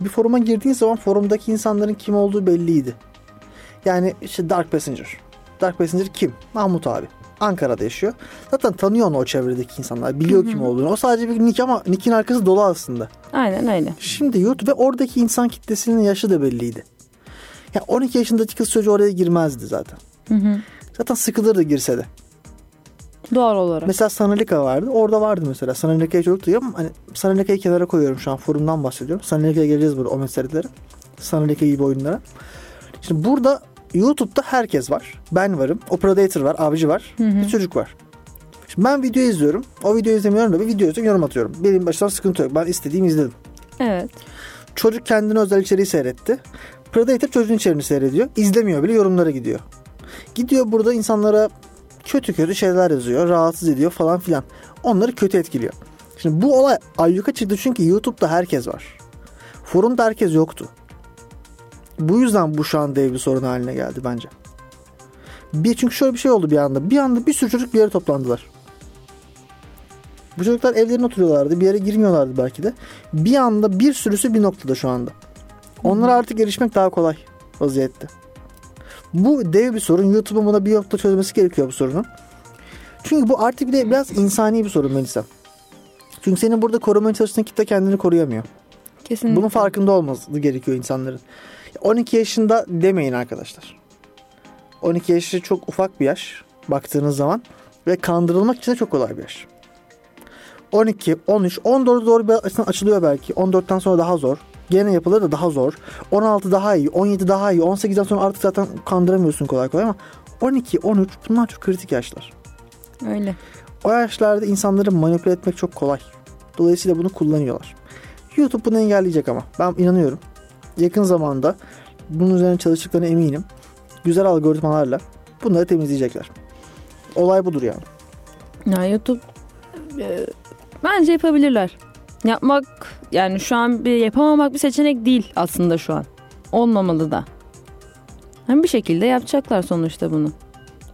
Bir foruma girdiğin zaman forumdaki insanların kim olduğu belliydi. Yani işte Dark Passenger. Dark Passenger kim? Mahmut abi. Ankara'da yaşıyor. Zaten tanıyor onu o çevredeki insanlar. Biliyor kim olduğunu. O sadece bir nick ama nick'in arkası dolu aslında. aynen öyle. Şimdi YouTube ve oradaki insan kitlesinin yaşı da belliydi. Ya 12 yaşındaki kız çocuğu oraya girmezdi zaten. Hı hı. Zaten sıkılırdı girse de. Doğal olarak. Mesela Sanalika vardı. Orada vardı mesela. Sanalika'yı çok duyuyorum. Hani Sanalika'yı kenara koyuyorum şu an. Forumdan bahsediyorum. Sanalika'ya geleceğiz burada o meselelere. Sanalika gibi oyunlara. Şimdi burada YouTube'da herkes var. Ben varım. O Predator var. Avcı var. Bir çocuk var. Şimdi ben video izliyorum. O videoyu izlemiyorum da bir video izliyorum yorum atıyorum. Benim baştan sıkıntı yok. Ben istediğimi izledim. Evet. Çocuk kendine özel içeriği seyretti. Predator çocuğun içeriğini seyrediyor. İzlemiyor bile yorumlara gidiyor. Gidiyor burada insanlara kötü kötü şeyler yazıyor. Rahatsız ediyor falan filan. Onları kötü etkiliyor. Şimdi bu olay ayyuka çıktı çünkü YouTube'da herkes var. Forumda herkes yoktu. Bu yüzden bu şu an dev bir sorun haline geldi bence. Bir, çünkü şöyle bir şey oldu bir anda. Bir anda bir sürü çocuk bir yere toplandılar. Bu çocuklar evlerine oturuyorlardı. Bir yere girmiyorlardı belki de. Bir anda bir sürüsü bir noktada şu anda. Onlara artık erişmek daha kolay vaziyette. Bu dev bir sorun. YouTube'un buna bir nokta çözmesi gerekiyor bu sorunu. Çünkü bu artık bir de biraz insani bir sorun Melisa. Çünkü senin burada korumaya çalıştığın kitle kendini koruyamıyor. Kesinlikle. Bunun farkında olması gerekiyor insanların. 12 yaşında demeyin arkadaşlar. 12 yaşı çok ufak bir yaş baktığınız zaman ve kandırılmak için de çok kolay bir yaş. 12, 13, 14 doğru bir açıdan açılıyor belki. 14'ten sonra daha zor. Gene yapılır da daha zor. 16 daha iyi, 17 daha iyi. 18'den sonra artık zaten kandıramıyorsun kolay kolay ama 12, 13 bunlar çok kritik yaşlar. Öyle. O yaşlarda insanları manipüle etmek çok kolay. Dolayısıyla bunu kullanıyorlar. YouTube bunu engelleyecek ama. Ben inanıyorum. Yakın zamanda bunun üzerine çalıştıklarına eminim. Güzel algoritmalarla bunları temizleyecekler. Olay budur yani. Ya YouTube e, bence yapabilirler. Yapmak yani şu an bir yapamamak bir seçenek değil aslında şu an. Olmamalı da. Hem bir şekilde yapacaklar sonuçta bunu.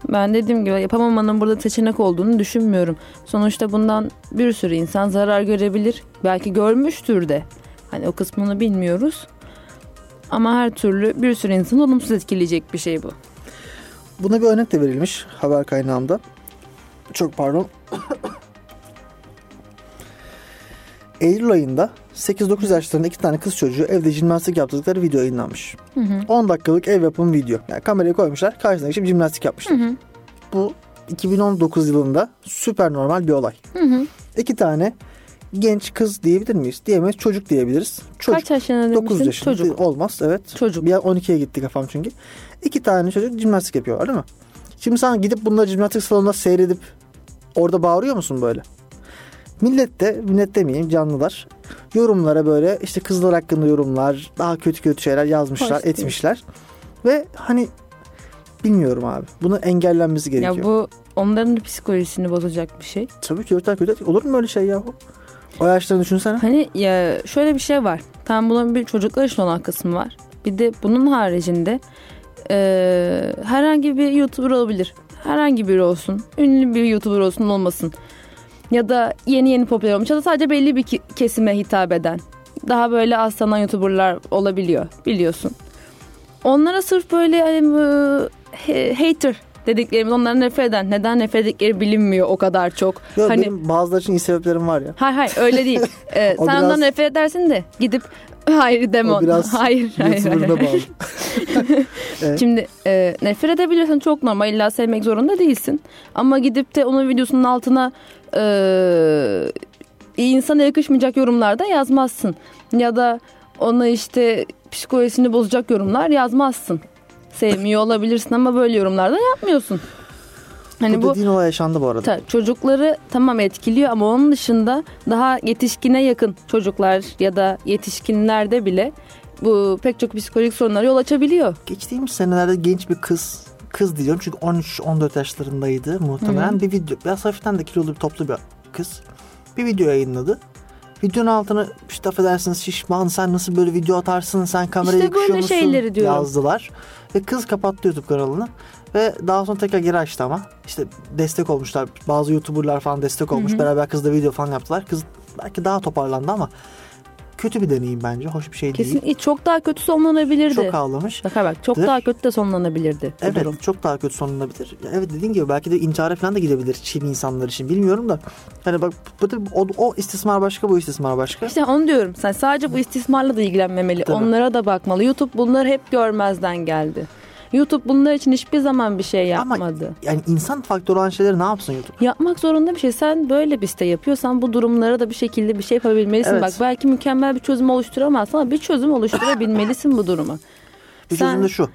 Ben dediğim gibi yapamamanın burada seçenek olduğunu düşünmüyorum. Sonuçta bundan bir sürü insan zarar görebilir. Belki görmüştür de. Hani o kısmını bilmiyoruz. Ama her türlü bir sürü insanı olumsuz etkileyecek bir şey bu. Buna bir örnek de verilmiş haber kaynağımda. Çok pardon. Eylül ayında 8-9 yaşlarında iki tane kız çocuğu evde jimnastik yaptıkları video yayınlanmış. 10 dakikalık ev yapımı video. Yani kamerayı koymuşlar karşısına geçip jimnastik yapmışlar. Bu 2019 yılında süper normal bir olay. İki tane genç kız diyebilir miyiz? Diyemeyiz. Çocuk diyebiliriz. Çocuk. Kaç yaşında 9 demiştin? yaşında Çocuk. olmaz evet. Çocuk. Bir an 12'ye gitti kafam çünkü. İki tane çocuk jimnastik yapıyorlar değil mi? Şimdi sen gidip bunları jimnastik salonunda seyredip orada bağırıyor musun böyle? Millet de, millet demeyeyim canlılar yorumlara böyle işte kızlar hakkında yorumlar, daha kötü kötü şeyler yazmışlar, Hoş değil. etmişler. Ve hani bilmiyorum abi. Bunu engellenmesi gerekiyor. Ya bu onların da psikolojisini bozacak bir şey. Tabii ki kötü. Olur mu öyle şey yahu? O yaşlarını düşünsene. Hani ya şöyle bir şey var. Tam bunun bir çocuklar için olan kısmı var. Bir de bunun haricinde e, herhangi bir YouTuber olabilir. Herhangi biri olsun. Ünlü bir YouTuber olsun olmasın. Ya da yeni yeni popüler olmuş ya da sadece belli bir kesime hitap eden. Daha böyle az tanınan YouTuber'lar olabiliyor biliyorsun. Onlara sırf böyle hani, e, hater dediklerimiz onlara nefret eden. Neden nefret ettikleri bilinmiyor o kadar çok. Yok, hani benim bazıları için iyi sebeplerim var ya. Hayır hayır öyle değil. Ee, sen biraz- ondan nefret edersin de gidip hayır deme O biraz Hayır hayır. hayır. Bağlı. Evet. Şimdi e, nefret edebilirsin çok normal. İlla sevmek zorunda değilsin. Ama gidip de onun videosunun altına e, insana yakışmayacak yorumlar da yazmazsın. Ya da ona işte psikolojisini bozacak yorumlar yazmazsın. Sevmiyor olabilirsin ama böyle yorumlar da yapmıyorsun. Hani bu, bu dediğin olay yaşandı bu arada. Ta- çocukları tamam etkiliyor ama onun dışında daha yetişkine yakın çocuklar ya da yetişkinlerde bile bu pek çok psikolojik sorunlara yol açabiliyor. Geçtiğimiz senelerde genç bir kız kız diyorum çünkü 13-14 yaşlarındaydı muhtemelen bir video biraz hafiften de kilolu bir toplu bir kız bir video yayınladı. Videonun altına işte affedersiniz şişman sen nasıl böyle video atarsın sen kameraya İşte yakışıyor musun şeyleri diyorum. yazdılar. Ve kız kapattı YouTube kanalını ve daha sonra tekrar geri açtı ama işte destek olmuşlar bazı YouTuber'lar falan destek olmuş beraber kızla video falan yaptılar. Kız belki daha toparlandı ama kötü bir deneyim bence hoş bir şey Kesin değil. çok daha kötü sonlanabilirdi. Çok ağlamış. Bak bak çok daha kötü de sonlanabilirdi Evet durum. çok daha kötü sonlanabilir. Evet dediğin gibi belki de intihara falan da gidebilir Çin insanlar için bilmiyorum da. Hani bak o, o istismar başka bu istismar başka. İşte onu diyorum. Sen sadece bu istismarla da ilgilenmemeli. Tabii. Onlara da bakmalı. YouTube bunları hep görmezden geldi. YouTube bunlar için hiçbir zaman bir şey Ama- yapmadı. Yani insan faktörü olan şeyleri ne yapsın YouTube? Yapmak zorunda bir şey. Sen böyle bir site yapıyorsan bu durumlara da bir şekilde bir şey yapabilmelisin. Evet. Bak belki mükemmel bir çözüm oluşturamazsın ama bir çözüm oluşturabilmelisin bu duruma. Bir Sen- çözüm de şu.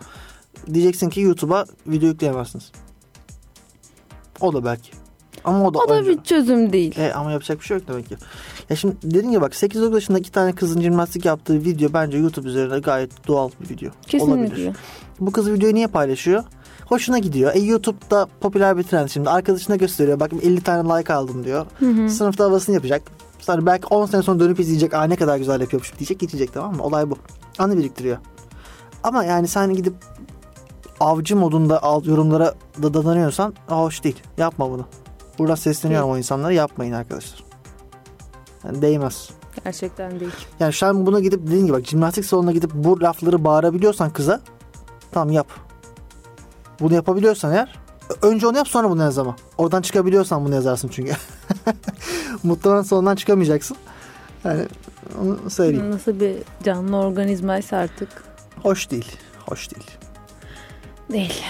Diyeceksin ki YouTube'a video yükleyemezsiniz. O da belki. Ama o da, O da önce. bir çözüm değil. E, ama yapacak bir şey yok demek ki. Ya şimdi dediğin gibi bak 8-9 yaşında iki tane kızın jimnastik yaptığı video bence YouTube üzerinde gayet doğal bir video. Olabilir. Bu kız videoyu niye paylaşıyor? Hoşuna gidiyor. E YouTube'da popüler bir trend şimdi. Arkadaşına gösteriyor. Bak 50 tane like aldım diyor. Sınıfta havasını yapacak. Sonra belki 10 sene sonra dönüp izleyecek. Aa ne kadar güzel yapıyormuş diyecek geçecek tamam mı? Olay bu. Anı biriktiriyor. Ama yani sen gidip avcı modunda al yorumlara da dadanıyorsan hoş değil. Yapma bunu. Buradan sesleniyorum o insanlara yapmayın arkadaşlar. Yani değmez. Gerçekten değil. Yani şu an buna gidip dediğin gibi bak jimnastik salonuna gidip bu lafları bağırabiliyorsan kıza tamam yap. Bunu yapabiliyorsan eğer önce onu yap sonra bunu yaz ama. Oradan çıkabiliyorsan bunu yazarsın çünkü. Muhtemelen salondan çıkamayacaksın. Yani onu söyleyeyim. Nasıl bir canlı organizmaysa artık Hoş değil. Hoş değil. değil.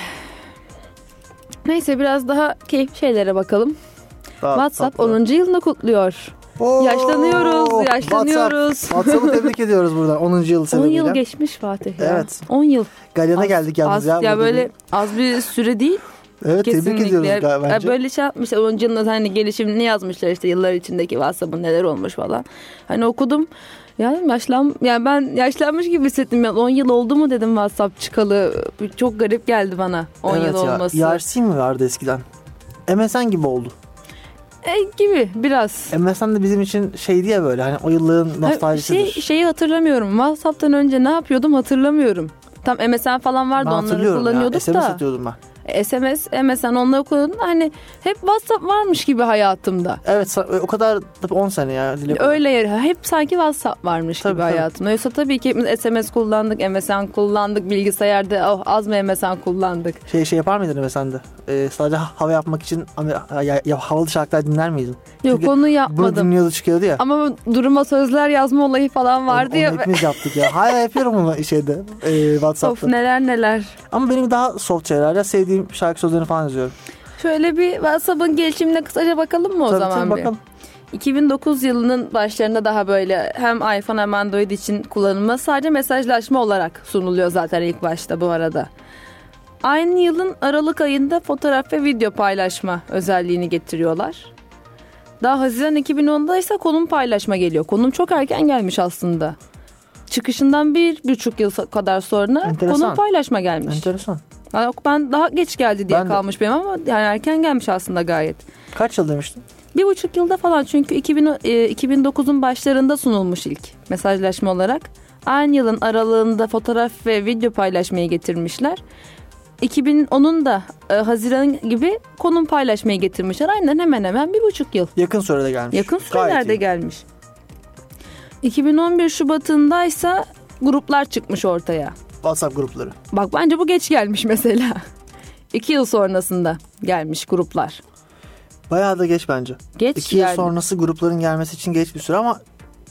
Neyse biraz daha keyifli şeylere bakalım. Daha WhatsApp tatlı. 10. yılını kutluyor. Oo! Yaşlanıyoruz, yaşlanıyoruz. WhatsApp. WhatsApp'ı tebrik ediyoruz buradan 10. yıl 10 sebebiyle. yıl geçmiş Fatih ya. Evet. 10 yıl. Galyana geldik yalnız az, ya. ya böyle bir- az bir süre değil. Evet tebrik Kesinlikle. ediyoruz galiba Ya bence. Böyle şey yapmışlar 10. yılında hani gelişimini yazmışlar işte yıllar içindeki WhatsApp'ın neler olmuş falan. Hani okudum. Yani yaşlan yani ben yaşlanmış gibi hissettim. Yani 10 yıl oldu mu dedim WhatsApp çıkalı. Çok garip geldi bana 10 evet yıl ya. olması. IRC mi vardı eskiden? MSN gibi oldu. E, gibi biraz. MSN de bizim için şeydi ya böyle hani o yılların Ha, nostaljisidir. Şey, şeyi hatırlamıyorum. WhatsApp'tan önce ne yapıyordum hatırlamıyorum. Tam MSN falan vardı ben onları hatırlıyorum ya. kullanıyorduk SMS da. atıyordum ben. SMS, MSN onları kullanıyordum. Hani hep WhatsApp varmış gibi hayatımda. Evet sa- o kadar tabii 10 sene ya. Öyle yer. Hep sanki WhatsApp varmış Tabii, gibi tabii. hayatımda. Yoksa tabii ki hepimiz SMS kullandık, MSN kullandık, bilgisayarda oh, az mı MSN kullandık. Şey şey yapar mıydın mesela sen de? Ee, sadece ha- hava yapmak için Amer- ya, ya, havalı şarkılar dinler miydin? Yok Çünkü onu Bunu yapmadım. dinliyordu çıkıyordu ya. Ama duruma sözler yazma olayı falan vardı onu, ya. onu hepimiz yaptık ya. Hala yapıyorum onu şeyde. E, Of Whatsapp'ta. neler neler. Ama benim daha soft şeyler ya. Sevdiğim şarkı sözlerini falan yazıyorum. Şöyle bir WhatsApp'ın gelişimine kısaca bakalım mı o Tabii, zaman tabii, bir? bakalım. 2009 yılının başlarında daha böyle hem iPhone hem Android için kullanılma sadece mesajlaşma olarak sunuluyor zaten ilk başta bu arada. Aynı yılın Aralık ayında fotoğraf ve video paylaşma özelliğini getiriyorlar. Daha Haziran 2010'da ise konum paylaşma geliyor. Konum çok erken gelmiş aslında. Çıkışından bir buçuk yıl kadar sonra Enteresan. konum paylaşma gelmiş. Enteresan. Yani yok, ben daha geç geldi diye Ben de- kalmış benim ama yani erken gelmiş aslında gayet. Kaç yıl demiştin? Bir buçuk yılda falan çünkü 2000, e, 2009'un başlarında sunulmuş ilk mesajlaşma olarak. Aynı yılın aralığında fotoğraf ve video paylaşmayı getirmişler. 2010'un da e, Haziran gibi konum paylaşmayı getirmişler. Aynen hemen hemen bir buçuk yıl. Yakın sürede gelmiş. Yakın Gayet sürelerde iyi. gelmiş. 2011 Şubat'ında ise gruplar çıkmış ortaya. WhatsApp grupları. Bak bence bu geç gelmiş mesela. İki yıl sonrasında gelmiş gruplar. Bayağı da geç bence. Geç İki yıl sonrası grupların gelmesi için geç bir süre ama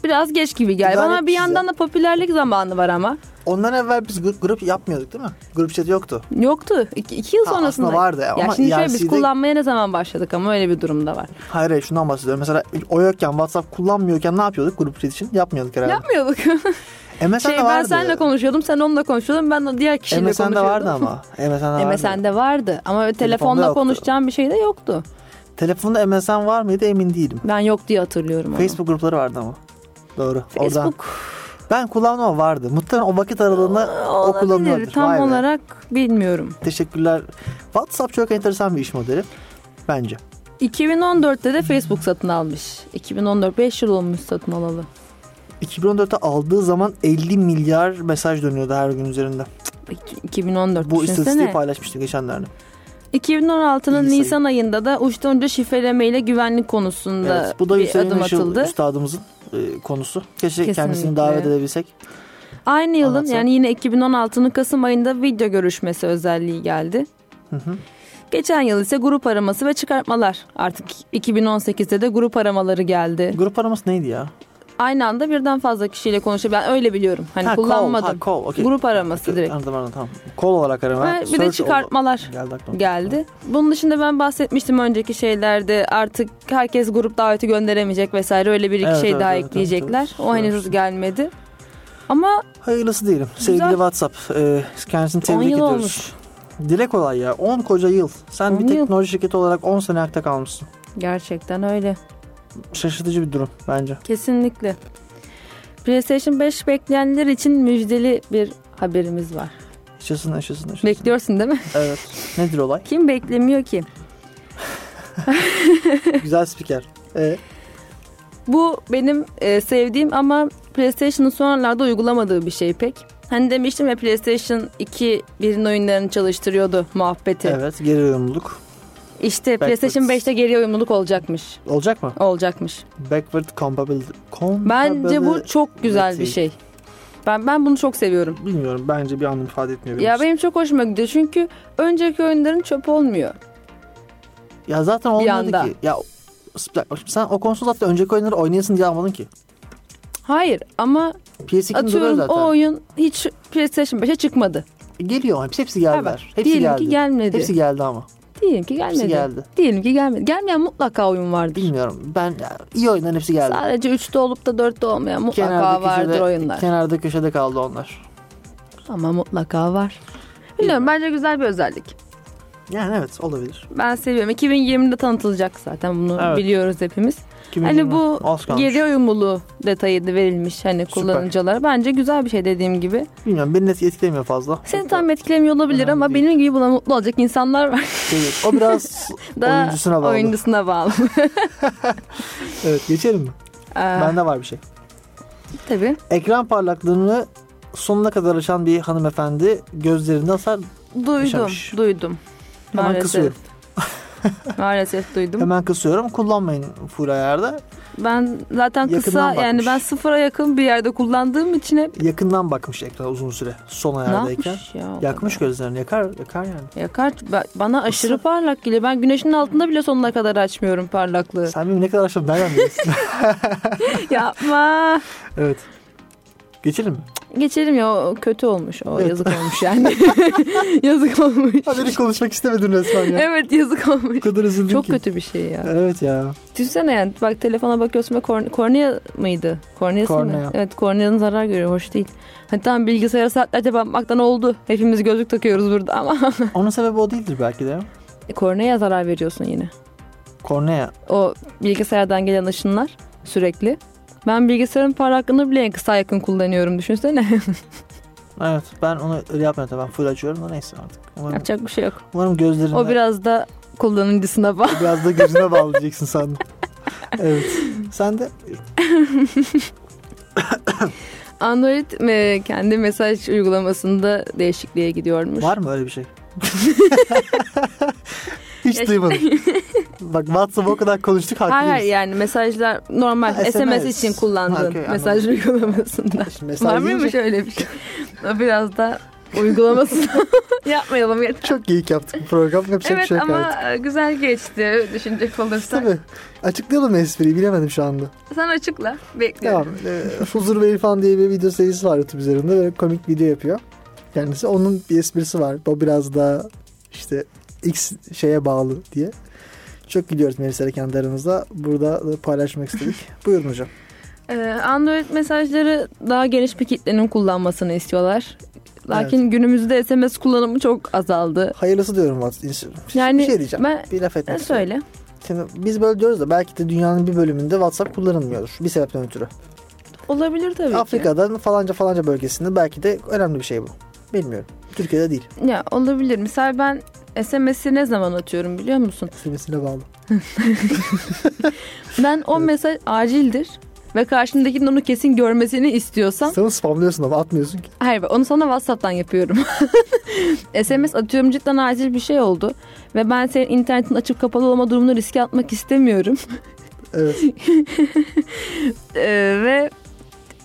Biraz geç gibi geldi. Ama bir yandan da popülerlik zamanı var ama. ondan evvel biz grup, grup yapmıyorduk değil mi? Grup chat yoktu. Yoktu. İki, iki yıl Ha, sonrasında. aslında vardı Ya ama şimdi şöyle biz ERC'de kullanmaya ne zaman başladık ama öyle bir durumda var. Hayır hayır şundan bahsediyorum. Mesela o yokken WhatsApp kullanmıyorken ne yapıyorduk grup chat için? Yapmıyorduk herhalde. Yapmıyorduk. MSN'de şey, ben vardı. seninle konuşuyordum, sen onunla konuşuyordun, ben de diğer kişiyle MSN'de konuşuyordum. vardı ama. MSN'de vardı. MSN'de vardı ama Telefonda telefonla yoktu. konuşacağım bir şey de yoktu. Telefonda MSN var mıydı emin değilim. Ben yok diye hatırlıyorum onu. Facebook grupları vardı ama. Doğru. Oradan. Facebook Ben kullandım ama vardı. Muhtemelen o vakit aralığında o olabilir. kullanılıyordur. Tam Vay be. olarak bilmiyorum. Teşekkürler. WhatsApp çok enteresan bir iş modeli. Bence. 2014'te de Facebook satın almış. 2014 5 yıl olmuş satın alalı. 2014'te aldığı zaman 50 milyar mesaj dönüyordu her gün üzerinde. İki- 2014 Bu düşünsene. istatistiği paylaşmıştı geçenlerde. 2016'nın İyi sayı. Nisan ayında da uçtan şifreleme ile güvenlik konusunda Evet, bu da bir adım atıldı. üstadımızın e, konusu. Keşke kendisini Kesinlikle. davet edebilsek. Aynı yılın Anlatsa. yani yine 2016'nın Kasım ayında video görüşmesi özelliği geldi. Hı hı. Geçen yıl ise grup araması ve çıkartmalar. Artık 2018'de de grup aramaları geldi. Grup araması neydi ya? Aynı anda birden fazla kişiyle konuşuyor. Ben öyle biliyorum. Hani Ha, call, kullanmadım. ha, call, okey. Grup araması direkt. Anladım anladım tamam. Kol olarak arama. Ve bir de Search oldu. çıkartmalar Geldi aklıma. geldi. Bunun dışında ben bahsetmiştim önceki şeylerde artık herkes grup daveti gönderemeyecek vesaire öyle bir iki Evet, şey evet, daha evet, ekleyecekler. evet, evet. O henüz Söylemiştin. gelmedi. Ama Hayırlısı değilim. Sevgili. WhatsApp. E, kendisini 10 tebrik yıl ediyoruz. olmuş. Dile kolay ya. 10 koca yıl. Sen 10 bir yıl. teknoloji şirketi olarak 10 sene ayakta kalmışsın. Gerçekten öyle. Şaşırtıcı bir durum bence. Kesinlikle. PlayStation 5 bekleyenler için müjdeli bir haberimiz var. Yaşasın yaşasın yaşasın. Bekliyorsun değil mi? Evet. Nedir olay? Kim beklemiyor ki? Güzel spiker. E, Bu benim e, sevdiğim ama PlayStation'ın sonralarda uygulamadığı bir şey pek. Hani demiştim ya PlayStation 2 birin oyunlarını çalıştırıyordu muhabbeti. evet. Geri uyumluluk. İşte PlayStation Backwards. 5'te geri uyumluluk olacakmış. Olacak mı? Olacakmış. Backward compatibility. Bence bu çok güzel bir şey. Ben ben bunu çok seviyorum. Bilmiyorum. Bence bir anlam ifade etmiyor. Ya benim çok hoşuma gidiyor çünkü önceki oyunların çöp olmuyor. Ya zaten anda. ki. Ya sen o konsol zaten önceki oyunları oynayasın diye almadın ki. Hayır ama PS2'nin duruyor atıyorum zaten. o oyun hiç PlayStation 5'e çıkmadı. Geliyor. Hepsi, hepsi geldiler. Evet. Hepsi Diyelim geldi. ki gelmedi. Hepsi geldi ama. Diyelim ki gelmedi. Hepsi geldi. Diyelim ki gelmedi. Gelmeyen mutlaka oyun vardır. Bilmiyorum. Ben iyi oyunların hepsi geldi. Sadece 3'te olup da 4'te olmayan mutlaka vardır oyunlar. Kenarda köşede kaldı onlar. Ama mutlaka var. Bilmiyorum bence güzel bir özellik. Yani evet olabilir. Ben seviyorum. 2020'de tanıtılacak zaten bunu Evet. biliyoruz hepimiz. 2020. Hani bu geri uyumluluğu detayı da verilmiş hani kullanıcılara. Bence güzel bir şey dediğim gibi. Bilmiyorum beni etkilemiyor fazla. Seni tam etkilemiyor olabilir Önemli ama değil. benim gibi buna mutlu olacak insanlar var. Değil. O biraz da oyuncusuna bağlı. oyuncusuna bağlı. Evet geçelim mi? Ee, Bende var bir şey. Tabii. Ekran parlaklığını sonuna kadar açan bir hanımefendi gözlerinde hasar Duydum, Yaşamış. duydum. Hemen Maalesef. kısıyorum. Maalesef duydum. Hemen kısıyorum. Kullanmayın full ayarda. Ben zaten kısa Yakından yani bakmış. ben sıfıra yakın bir yerde kullandığım için hep Yakından bakmış ekrana uzun süre. Son ne ayardayken. yapmış ya? Yakmış kadar? gözlerini. Yakar, yakar yani. Yakar. Ba- Bana aşırı parlak geliyor. Ben güneşin altında bile sonuna kadar açmıyorum parlaklığı. Sen benim ne kadar aşağı nereden biliyorsun? Yapma. evet. Geçelim mi? Geçelim ya o kötü olmuş. O Evet. yazık olmuş yani. yazık olmuş. Haberi konuşmak istemedin resmen ya. Evet yazık olmuş. O kadar üzüldüm Çok ki. kötü bir şey ya. Evet ya. Düşünsene yani bak telefona bakıyorsun ve korne- kornea mıydı? Korneası Kornea. mı? Evet korneanın zarar görüyor. Hoş değil. Tamam bilgisayara saatlerce bakmaktan oldu. Hepimiz gözlük takıyoruz burada ama Onun sebebi o değildir belki de. korneaya zarar veriyorsun yine. Kornea. O bilgisayardan gelen ışınlar sürekli. Ben bilgisayarın parlaklığını bile en kısa yakın kullanıyorum düşünsene. Evet ben onu öyle yapmıyorum. Ben full açıyorum da neyse artık. Umarım, Yapacak bir şey yok. umarım gözlerine O biraz da kullanıcısına bağlı. biraz da gözüne bağlayacaksın sandım. evet. Sen de Android e, kendi mesaj uygulamasında değişikliğe gidiyormuş. var mı öyle bir şey? Hiç Ya- duymadım. Bak WhatsApp o kadar konuştuk haklı Hayır yani mesajlar normal Ha, SMS, SMS. için kullandığın Ha, okey, mesaj uygulamasında. Şimdi mesaj Var mıymış deyince öyle bir şey? Biraz da uygulaması yapmayalım yeter. Çok geyik yaptık bu program. Yapacak bir Evet şey ama artık. güzel geçti düşünecek olursak. Tabii. Açıklayalım espriyi bilemedim şu anda. Sen açıkla. Bekliyorum. Tamam. Ee, Huzur Bey falan diye bir video serisi var YouTube üzerinde. Böyle komik video yapıyor. Kendisi onun bir esprisi var. O biraz daha işte X şeye bağlı diye. Çok gülüyoruz Melisa'yla kendi aramızda. Burada da paylaşmak istedik. Buyurun hocam. Ee, Android mesajları daha geniş bir kitlenin kullanmasını istiyorlar. Lakin günümüzde SMS kullanımı çok azaldı. Hayırlısı diyorum WhatsApp. Yani bir şey diyeceğim. ben- bir laf etmek E, istiyorum. söyle. Şimdi biz böyle diyoruz da belki de dünyanın bir bölümünde WhatsApp kullanılmıyordur. Bir sebepten ötürü. Olabilir tabii ki. Afrika'da falanca falanca bölgesinde belki de önemli bir şey bu. Bilmiyorum. Türkiye'de değil. Ya olabilir. Misal ben SMS'i ne zaman atıyorum biliyor musun? Seviyesine bağlı. Ben o mesaj acildir ve karşımdakinin onu kesin görmesini istiyorsam Sen spamlıyorsun ama atmıyorsun ki. hayır onu sana WhatsApp'tan yapıyorum. SMS atıyorum cidden acil bir şey oldu ve ben senin internetin açıp kapalı olma durumunu riske atmak istemiyorum. Evet. Ee, ve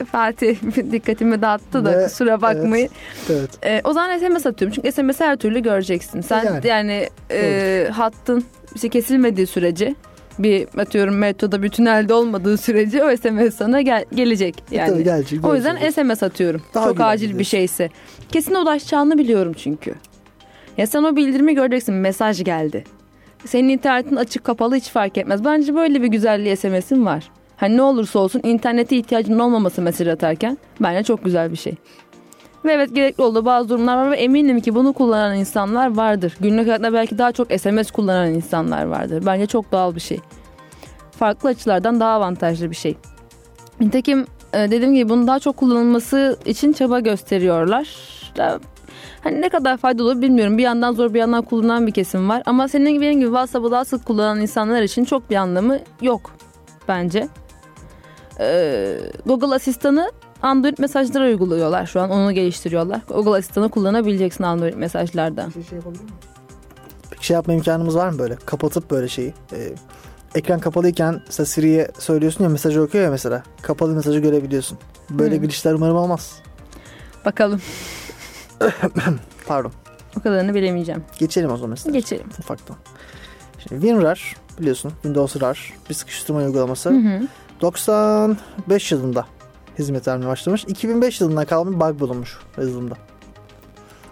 Fatih dikkatimi dağıttı da Ve- kusura bakmayın. Evet. Ee, o zaman SMS atıyorum çünkü SMS her türlü göreceksin. Sen Yani. yani, e, hattın işte kesilmediği sürece bir atıyorum metroda bir tünelde olmadığı sürece o SMS sana gel- gelecek Yani. yani. Tabii gelecek. O yüzden görecek. SMS atıyorum. Daha Çok acil bir şeyse. Kesin ulaşacağını biliyorum çünkü. Ya sen o bildirimi göreceksin. Mesaj geldi. Senin internetin açık kapalı hiç fark etmez. Bence böyle bir güzelliği SMS'in var. Hani ne olursa olsun internete ihtiyacının olmaması mesaj atarken bence çok güzel bir şey. Ve evet gerekli olduğu bazı durumlar var ve eminim ki bunu kullanan insanlar vardır. Günlük hayatta belki daha çok SMS kullanan insanlar vardır. Bence çok doğal bir şey. Farklı açılardan daha avantajlı bir şey. Nitekim e, dediğim gibi bunun daha çok kullanılması için çaba gösteriyorlar. Hani ne kadar faydalı bilmiyorum. Bir yandan zor bir yandan kullanan bir kesim var. Ama senin gibi benim gibi WhatsApp'ı daha sık kullanan insanlar için çok bir anlamı yok bence. Ee, Google Asistan'ı Android mesajlara uyguluyorlar şu an. Onu geliştiriyorlar. Google Asistan'ı kullanabileceksin Android mesajlarda. Peki şey yapma imkanımız var mı böyle? Kapatıp böyle şeyi. e, ekran kapalıyken mesela Siri'ye söylüyorsun ya mesajı okuyor ya mesela. Kapalı mesajı görebiliyorsun. Böyle Hmm. glitchler umarım olmaz. Bakalım. Pardon. O kadarını bilemeyeceğim. Geçelim o zaman mesela. Geçelim. Ufaktan. Şimdi WinRAR biliyorsun. Windows RAR bir sıkıştırma uygulaması. Hı hı. 95 yılında hizmet vermeye başlamış. 2005 yılında kalmış bug bulunmuş yazılımda.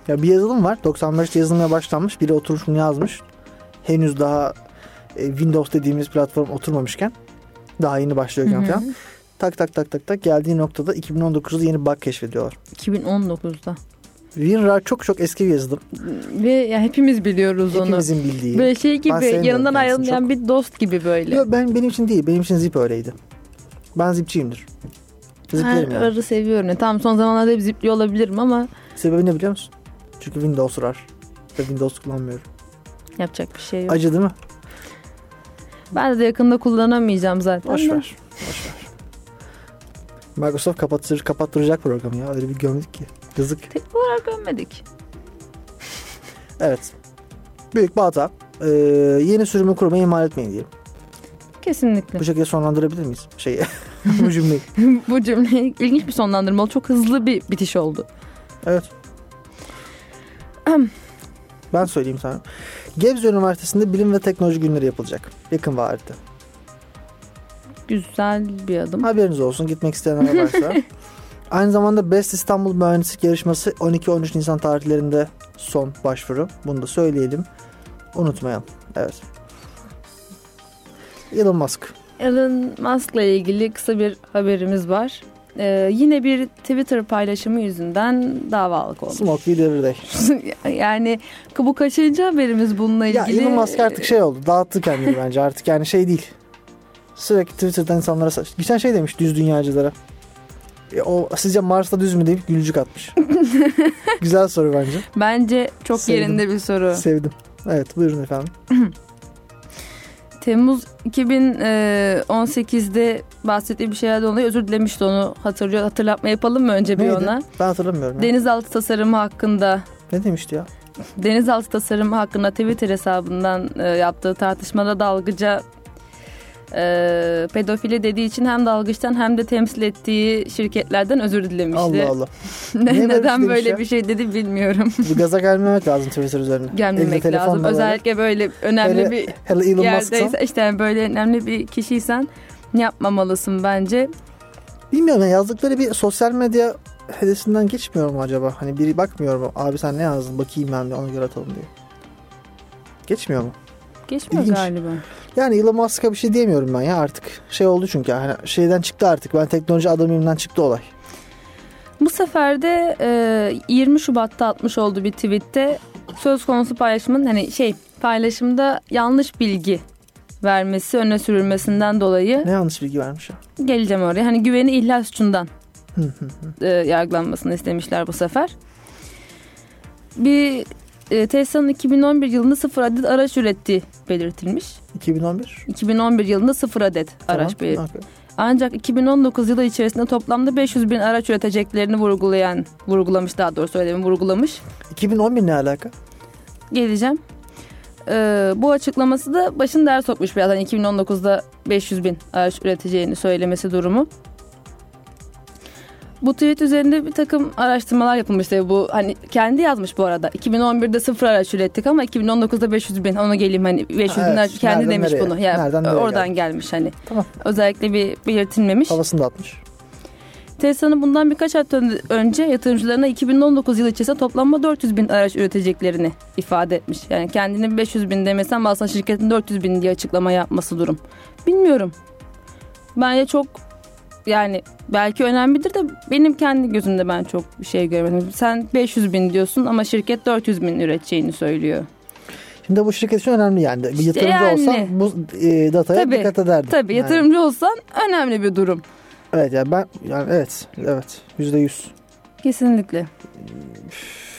Ya bir yazılım var. 95'te yazılmaya başlanmış. Biri oturmuş bunu yazmış. Henüz daha e, Windows dediğimiz platform oturmamışken daha yeni başlıyorken Hı hı. falan. Tak tak tak tak tak geldiği noktada 2019'da yeni bug keşfediyorlar. 2019'da. WinRAR çok çok eski bir yazılım. Ve ya hepimiz biliyoruz onu. Hepimizin bildiği. Böyle şey gibi yanından ayrılmayan bir dost gibi böyle. Yo, ben benim için değil. Benim için Zip öyleydi. Ben Zipçiyimdir. Ziplerim Her yani. arı seviyorum. Ya, tamam son zamanlarda hep zipliyor olabilirim ama Sebebi ne biliyor musun? Çünkü Windows RAR. Ve Windows kullanmıyorum. yapacak bir şey yok. Acı değil mi? Ben de yakında kullanamayacağım zaten. Boş de. ver. Boş ver. Microsoft kapattır, kapattıracak programı ya. Öyle bir gömdük ki. Yazık. Teknik olarak görmedik. Evet. Büyük bir hata. Ee, yeni sürümü kurmayı ihmal etmeyin diyelim. Kesinlikle. Bu şekilde sonlandırabilir miyiz şeyi? bu cümleyi. Bu cümle ilginç bir sonlandırma oldu. Çok hızlı bir bitiş oldu. Evet. ben söyleyeyim sana. Gebze Üniversitesi'nde bilim ve teknoloji günleri yapılacak. Yakın vadede. Güzel bir adım. Haberiniz olsun gitmek isteyenler varsa. Aynı zamanda Best İstanbul Mühendislik Yarışması 12-13 Nisan tarihlerinde son başvuru. Bunu da söyleyelim. Unutmayalım. Evet. Elon Musk. Elon Musk'la ilgili kısa bir haberimiz var. Ee, yine bir Twitter paylaşımı yüzünden davalık olmuş. Smoke day. yani bu kaçıncı haberimiz bununla Ya ilgili? Elon Musk artık şey oldu. Dağıttı kendini bence artık. Yani şey değil. Sürekli Twitter'dan insanlara saç. Geçen şey demiş düz dünyacılara. E, o sizce Mars'ta düz mü deyip gülücük atmış. Güzel soru bence. Bence çok Sevdim. yerinde bir soru. Sevdim. Evet buyurun efendim. Temmuz 2018'de bahsettiği bir şeylerden dolayı özür dilemişti onu hatırlıyor. Hatırlatma yapalım mı önce bir Neydi? ona? Ben hatırlamıyorum. ya. Denizaltı tasarımı hakkında Ne demişti ya? denizaltı tasarımı hakkında Twitter hesabından e, yaptığı tartışmada dalgıca e, pedofili dediği için hem dalgıçtan hem de temsil ettiği şirketlerden özür dilemişti. Allah Allah. Ne- Niye Neden böyle ya? bir şey dedi bilmiyorum. Bir gaza gelmemek lazım Twitter üzerine. Gelmemek telefonla lazım. Özellikle böyle önemli Hele- bir Hele Elon yerdeyse Musk'san. işte böyle önemli bir kişiysen yapmamalısın bence. Bilmiyorum ya yazdıkları bir sosyal medya hedesinden geçmiyor mu acaba? Hani biri bakmıyor mu? Abi sen ne yazdın? Bakayım ben de ona göre atalım diye. Geçmiyor mu? Geçmiyor İlginç. galiba. Yani Elon Musk'a bir şey diyemiyorum ben ya artık. Şey oldu çünkü hani şeyden çıktı artık. Ben teknoloji adamıyımdan çıktı olay. Bu sefer de e, 20 Şubat'ta atmış olduğu bir tweette söz konusu paylaşımın hani şey paylaşımda yanlış bilgi vermesi öne sürülmesinden dolayı Ne yanlış bilgi vermiş ya. geleceğim oraya. Hani güveni ihlal suçundan e, yargılanmasını istemişler bu sefer. Bir e, Tesla'nın 2011 yılında sıfır adet araç ürettiği belirtilmiş. 2011. 2011 yılında sıfır adet araç Tamam. belirtilmiş. okey. Ancak 2019 yılı içerisinde toplamda 500 bin araç üreteceklerini vurgulayan, vurgulamış daha doğrusu söyleyeyim vurgulamış. 2011 ne alaka? Geleceğim. Ee, bu açıklaması da başını ders sokmuş biraz. Hani 2019'da 500 bin araç üreteceğini söylemesi durumu. Bu tweet üzerinde bir takım araştırmalar yapılmış tabii bu hani kendi yazmış bu arada. 2011'de sıfır araç ürettik ama 2019'da 500 bin ona geleyim hani 500 bin Evet, kendi demiş nereye? bunu. Yani Nereden oradan geldi? gelmiş hani. Tamam. Özellikle bir belirtilmemiş. Havasını da atmış. Tesla'nın bundan birkaç hafta önce yatırımcılarına 2019 yılı içerisinde toplamda 400 bin araç üreteceklerini ifade etmiş. Yani kendini 500 bin demesen ama aslında şirketin 400 bin diye açıklama yapması durum. Bilmiyorum. Bence çok yani belki önemlidir de benim kendi gözümde ben çok bir şey görmedim. Sen 500 bin diyorsun ama şirket 400 bin üreteceğini söylüyor. Şimdi bu şirket için önemli yani. Bir yatırımcı yani. olsan bu e, dataya Tabii, dikkat ederdin. Tabii Yani. yatırımcı olsan önemli bir durum. Evet yani ben yani evet evet yüzde yüz. Kesinlikle.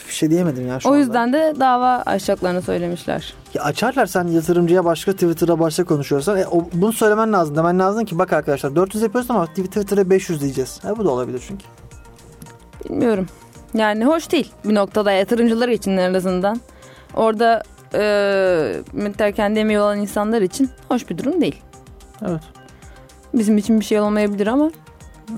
Bir şey diyemedim ya şu o anda. yüzden de dava açacaklarını söylemişler. Ya açarlar sen yatırımcıya başka Twitter'a başka konuşuyorsan. E, o, bunu söylemen lazım. Demen lazım ki bak arkadaşlar 400 yapıyoruz ama Twitter'a 500 diyeceğiz. E, bu da olabilir çünkü. Bilmiyorum. Yani hoş değil bir noktada yatırımcılar için en azından. Orada e, miktar kendi emeği olan insanlar için hoş bir durum değil. Evet. Bizim için bir şey olmayabilir ama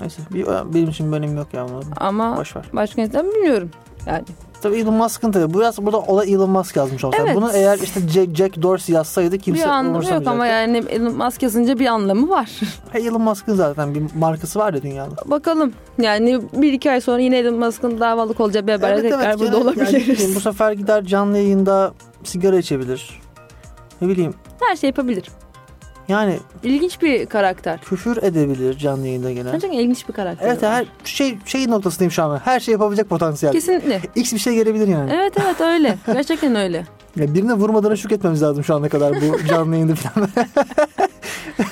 Neyse bir, benim için bir önemi yok ya. Ama Boş ver. başka insan bilmiyorum. Yani Tabii Elon Musk'ın tabii. Bu yaz burada olay Elon Musk yazmış olsa. Evet. Bunu eğer işte Jack, Jack Dorsey yazsaydı kimse bir anlamı yok ama yani Elon Musk yazınca bir anlamı var. Elon Musk'ın zaten bir markası var ya dünyada. Bakalım. Yani bir iki ay sonra yine Elon Musk'ın davalık olacağı bir haberle tekrar burada gene- olabiliriz. yani bu sefer gider canlı yayında sigara içebilir. Ne bileyim Her şey yapabilir. Yani İlginç bir karakter. küfür edebilir canlı yayında gene. Gerçekten ilginç bir karakter. Evet her şey şey noktasındayım şu an. Her şey yapabilecek potansiyel. Kesinlikle. X bir şey gelebilir yani. Evet evet öyle. Gerçekten öyle. Ya birine vurmadığına şükretmemiz lazım şu ana kadar bu canlı yayında falan.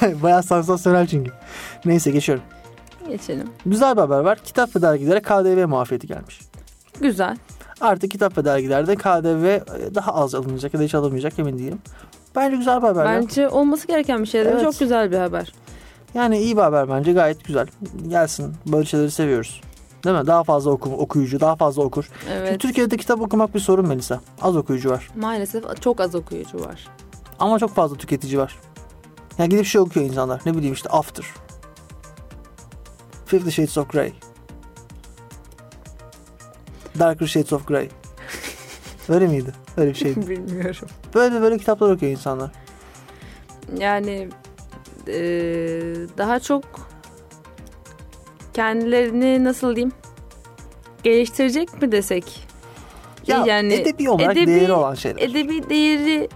Bayağı sansasyonel çünkü. Neyse geçiyorum. Geçelim. Güzel bir haber var. Kitap ve dergilere KDV muafiyeti gelmiş. Güzel. Artık kitap ve dergilerde KDV daha az alınacak ya da hiç alınmayacak emin değilim. Bence güzel bir haber. ya. Bence olması gereken bir şey. Evet. Çok güzel bir haber. Yani iyi bir haber bence gayet güzel. Gelsin böyle şeyleri seviyoruz. Değil mi? Daha fazla oku, okuyucu, daha fazla okur. Evet. Türkiye'de kitap okumak bir sorun Melisa. Az okuyucu var. Maalesef çok az okuyucu var. Ama çok fazla tüketici var. Yani gidip şey okuyor insanlar. Ne bileyim işte After. Fifty Shades of Grey. Darker Shades of Grey. Öyle miydi? Öyle bir şeydi. Bilmiyorum. Böyle böyle kitaplar okuyor insanlar. Yani eee, daha çok kendilerini nasıl diyeyim geliştirecek mi desek? Ya yani edebi olarak edebi- değeri olan şeyler. Edebi değeri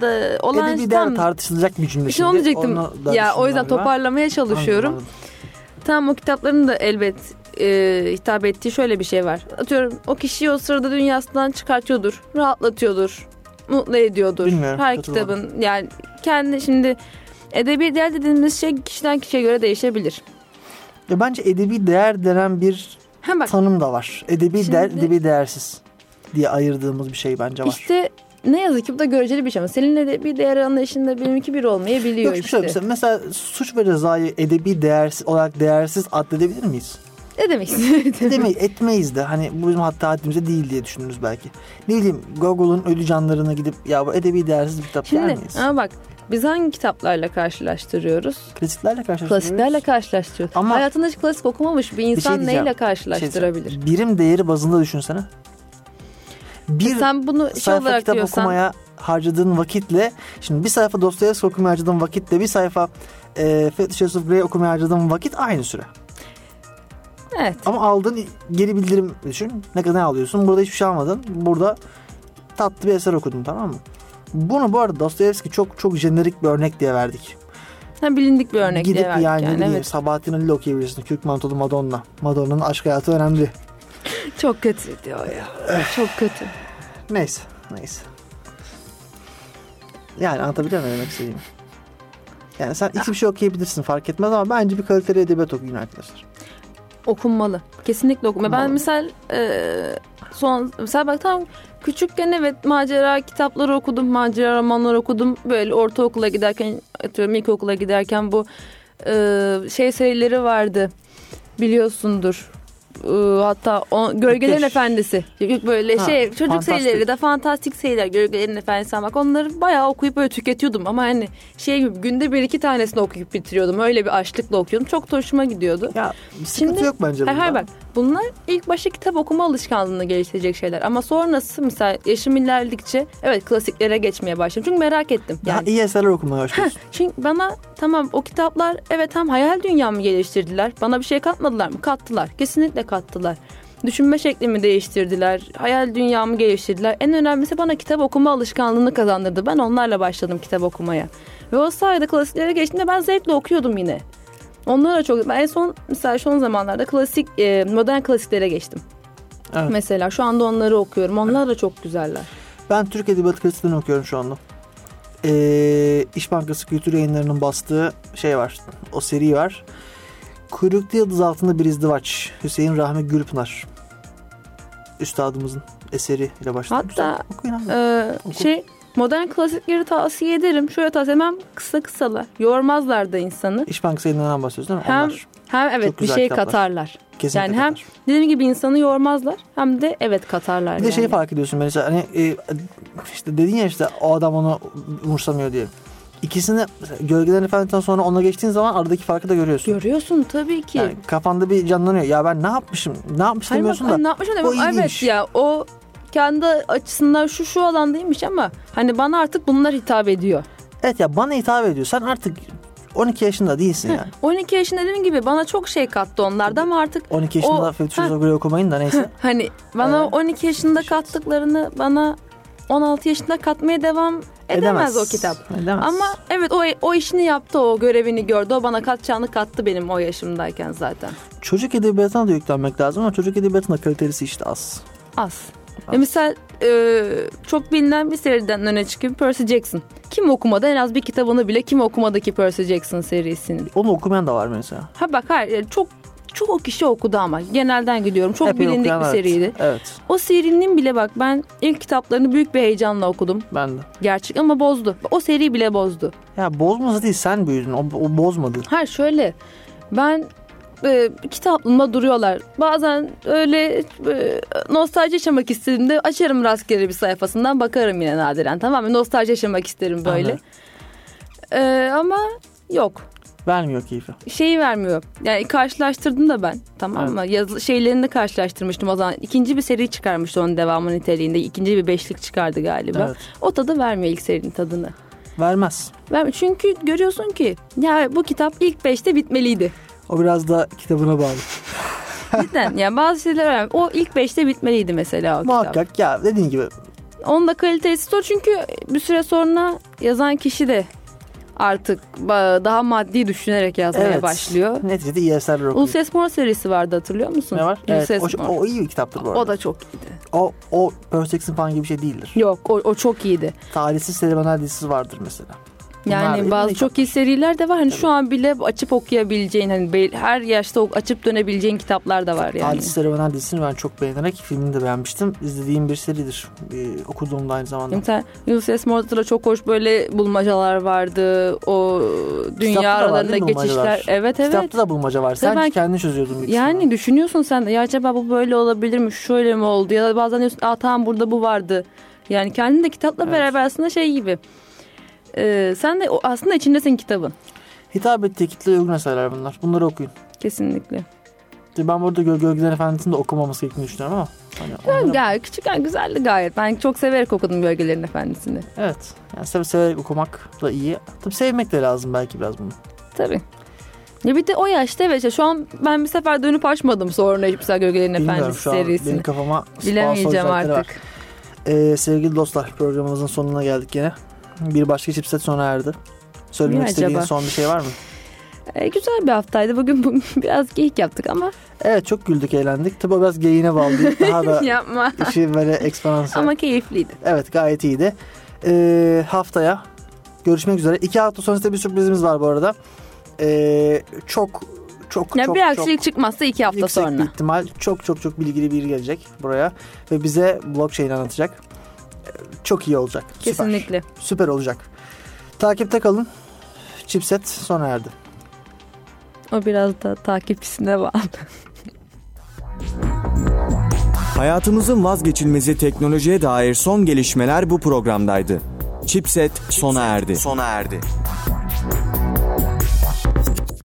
de olan edebi tam değer tartışılacak bir cümle. bir şey onu diyecektim. Da Ya o yüzden ben. toparlamaya çalışıyorum. Anladım, Tam o kitapların da elbet e, hitap ettiği şöyle bir şey var. Atıyorum o kişiyi o sırada dünyasından çıkartıyordur, rahatlatıyordur, mutlu ediyordur. Bilmiyorum, Her kitabın yani kendi şimdi edebi değer dediğimiz şey kişiden kişiye göre değişebilir. Ya bence edebi değer denen bir Hem bak tanım da var. Edebi Şimdi- değer, edebi değersiz diye ayırdığımız bir şey bence var. işte ne yazık ki bu da göreceli bir şey ama senin edebi değer anlayışında benimki bir olmayabiliyor Yok işte. şöyle mesela, mesela suç ve cezayı edebi değersiz olarak değersiz addedebilir miyiz? Ne demek istedin? Demeyiz, etmeyiz de hani bu bizim hatta haddimize değil diye düşünürüz belki. Ne bileyim Gogol'un ölü canlarına gidip ya bu edebi değersiz bir kitap der Şimdi miyiz? ama bak biz hangi kitaplarla karşılaştırıyoruz? Klasiklerle karşılaştırıyoruz. Klasiklerle karşılaştırıyoruz. Ama- Hayatında hiç klasik okumamış bir insan diyeceğim. neyle Bir şey karşılaştırabilir? diyeceğim. Birim değeri bazında düşünsene. Bir Sen bunu şey sayfa olarak kitap diyorsan okumaya harcadığın vakitle şimdi bir sayfa Dostoyevski okumaya harcadığın vakitle bir sayfa e, Fifty Shades of Grey okumaya harcadığın vakit aynı süre. Evet. Ama aldığın geri bildirim düşün. Ne kadar ne alıyorsun? Burada hiçbir şey almadın. Burada tatlı bir eser okudun tamam mı? Bunu bu arada Dostoyevski çok çok jenerik bir örnek diye verdik. Ha, bilindik bir örnek Gidip diye verdik yani, yani. Evet. Sabahattin Ali'yle okuyabilirsin. Kürk Mantolu Madonna. Madonna'nın aşk hayatı önemli. Çok kötü diyor ya. Çok kötü. Neyse. Neyse. Yani anlatabiliyor muyum demek istediğimi? Yani sen iki bir şey okuyabilirsin fark etmez ama bence bir kaliteli edebiyat okuyun arkadaşlar. Okunmalı. Kesinlikle okunmalı. Ben misal e, son mesela bak tam küçükken evet macera kitapları okudum. Macera romanları okudum. Böyle ortaokula giderken atıyorum ilkokula giderken bu e, şey serileri vardı. Biliyorsundur. E, hatta o, Gölgelerin Ateş. Efendisi. Böyle Ha, şey çocuk fantastik. serileri de fantastik seriler Gölgelerin Efendisi bak onları bayağı okuyup böyle tüketiyordum ama hani şey gibi günde bir iki tanesini okuyup bitiriyordum. Öyle bir açlıkla okuyordum. Çok da hoşuma gidiyordu. Ya sıkıntı Şimdi- yok bence Hayır, hayır bak bunlar ilk başta kitap okuma alışkanlığını geliştirecek şeyler. Ama sonrası mesela yaşım ilerledikçe evet klasiklere geçmeye başladım. Çünkü merak ettim. Daha Yani iyi eserler okumaya başlıyorsun. çünkü bana tamam o kitaplar evet hem hayal dünyamı geliştirdiler. Bana bir şey katmadılar mı? Kattılar. Kesinlikle kattılar. Düşünme şeklimi değiştirdiler. Hayal dünyamı geliştirdiler. En önemlisi bana kitap okuma alışkanlığını kazandırdı. Ben onlarla başladım kitap okumaya. Ve o sayede klasiklere geçtiğimde ben zevkle okuyordum yine. Onlara çok ben en son mesela son zamanlarda klasik e, modern klasiklere geçtim. Evet. Mesela şu anda onları okuyorum. Onlar da çok güzeller. Ben Türk Edebiyatı klasiklerini okuyorum şu anda. Ee, İş Bankası Kültür Yayınları'nın bastığı şey var. O seri var. Kuyruklu Yıldız Altında Bir İzdivaç. Hüseyin Rahmi Gülpınar. Üstadımızın eseriyle başladı. Hatta, Güzel. Okuyun abi. Ee, Oku. şey modern klasikleri tavsiye ederim. Şöyle tavsiye hemen kısa kısalar. Yormazlar da insanı. İş Bankası yayınlarından bahsediyoruz değil mi? Hem Onlar. hem evet bir şey kitaplar. katarlar. Kesinlikle yani hem kadar. dediğim gibi insanı yormazlar hem de evet katarlar. Bir de yani. şeyi fark ediyorsun mesela hani e, işte dedin ya işte o adam onu umursamıyor diye. İkisini mesela Gölgelerin Efendisi'nden sonra ona geçtiğin zaman aradaki farkı da görüyorsun. Görüyorsun tabii ki. Yani kafanda bir canlanıyor. Ya ben ne yapmışım? Ne yapmış Hayır, demiyorsun bak, da. Ne yapmışım demiyorum. Evet ya o kendi açısından şu şu alandaymış ama hani bana artık bunlar hitap ediyor. Evet ya bana hitap ediyor. Sen artık 12 yaşında değilsin yani. 12 yaşında dediğim gibi bana çok şey kattı onlarda ama artık 12 yaşında O- Fethullah okumayın da neyse. hani bana Evet. 12 yaşında kattıklarını bana 16 yaşında katmaya devam edemez, o kitap. Edemez. Ama evet o o işini yaptı, o görevini gördü. O bana katacağını kattı benim o yaşımdayken zaten. çocuk edebiyatına da yüklenmek lazım ama çocuk edebiyatının da kalitelisi işte az. Az. Ya misal e, çok bilinen bir seriden öne çıkıyor Percy Jackson. Kim okumadı en az bir kitabını bile kim okumadı ki Percy Jackson serisinin. Onu okumayan da var mesela. Ha bak hayır yani çok çok kişi okudu ama genelden gidiyorum. Çok Epey bilindik okuyan bir evet. seriydi. Evet O serinin bile bak ben ilk kitaplarını büyük bir heyecanla okudum. ben de. Gerçek ama bozdu. O seri bile bozdu. Ya bozmasa değil sen büyüdün. O, o bozmadı. Hayır şöyle ben e, kitaplığımda duruyorlar. Bazen öyle e, nostalji yaşamak istediğimde açarım rastgele bir sayfasından bakarım yine nadiren. Tamam mı? Nostalji yaşamak isterim böyle. E, ama yok. Vermiyor keyfi. Şeyi vermiyor. Yani karşılaştırdım da ben. Tamam mı? Yazı, şeylerini de karşılaştırmıştım o zaman. İkinci bir seri çıkarmıştı onun devamı niteliğinde. İkinci bir beşlik çıkardı galiba. Evet. O tadı vermiyor ilk serinin tadını. Vermez. Vermiyor. Çünkü görüyorsun ki ya bu kitap ilk beşte bitmeliydi. O biraz da kitabına bağlı. Cidden yani bazı şeyler var. O ilk beşte bitmeliydi mesela o kitap. Muhakkak ya dediğin gibi Onun da kalitesi o çünkü bir süre sonra yazan kişi de artık daha maddi düşünerek yazmaya evet. başlıyor. Neticede iyi eserler okuyor. Ulus Mor serisi vardı hatırlıyor musun? Ne var? Evet, Ulysses o, Mor. o iyi bir kitaptır bu arada. O da çok iyiydi. O, o Percy Jackson falan gibi bir şey değildir. Yok o, o çok iyiydi. Talihsiz Serüvenler dizisi vardır mesela. Bunlar Yani da bazı çok iyi seriler de var. Hani şu an bile açıp okuyabileceğin hani her yaşta açıp dönebileceğin kitaplar da var yani. Talihsiz Serüvenler dizisini ben çok beğenerek filmini de beğenmiştim. İzlediğim bir seridir. Ee, okuduğum da aynı zamanda. Mesela Ulysses Morta'da çok hoş böyle bulmacalar vardı. O dünya Kitapta aralarında geçişler. Evet evet. Kitapta da bulmaca var. Sen ben- kendin çözüyordun bir Yani kısmını. düşünüyorsun sen de ya acaba bu böyle olabilir mi? Şöyle mi oldu? Ya da bazen diyorsun aa tamam burada bu vardı. Yani kendin de kitapla Evet. beraber aslında şey gibi. Ee, sen de aslında içindesin kitabın. Hitap ettiği kitleye uygun eserler bunlar. Bunları okuyun. Kesinlikle. Ben burada Gö Gölgeler Efendisi'ni de okumaması gerektiğini düşünüyorum ama. Hani onları- Ya küçükken güzeldi gayet. Ben çok severek okudum Gölgelerin Efendisi'ni. Evet. Yani seve severek okumak da iyi. Tabii sevmek de lazım belki biraz bunu. Tabii. Ya bir de o yaşta evet şu an ben bir sefer dönüp açmadım sonra mesela Gölgelerin Bilmiyorum Efendisi şu an serisini. benim kafama Bilemeyeceğim artık. var. Ee, sevgili dostlar programımızın sonuna geldik yine. Bir başka chipset sona erdi. Söylemek Niye istediğin acaba? son bir şey var mı? E, güzel bir haftaydı. Bugün bu, biraz geyik yaptık ama Evet çok güldük eğlendik. Tabii o biraz geyiğine bağlı değil. Daha da yapma. işi böyle ekspansiyel. Ama keyifliydi. Evet gayet iyiydi. Ee, haftaya görüşmek üzere. İki hafta sonrasında bir sürprizimiz var bu arada. Ee, çok çok Ya çok bir çok aksilik çıkmazsa iki hafta yüksek sonra. bir ihtimal çok çok çok bilgili biri gelecek buraya ve bize blockchain anlatacak. Çok iyi olacak. Süper. Kesinlikle. Süper olacak. Takipte kalın. Chipset sona erdi. O biraz da takipçisine bağlı. Hayatımızın vazgeçilmezi teknolojiye dair son gelişmeler bu programdaydı. Chipset sona erdi. Sona erdi.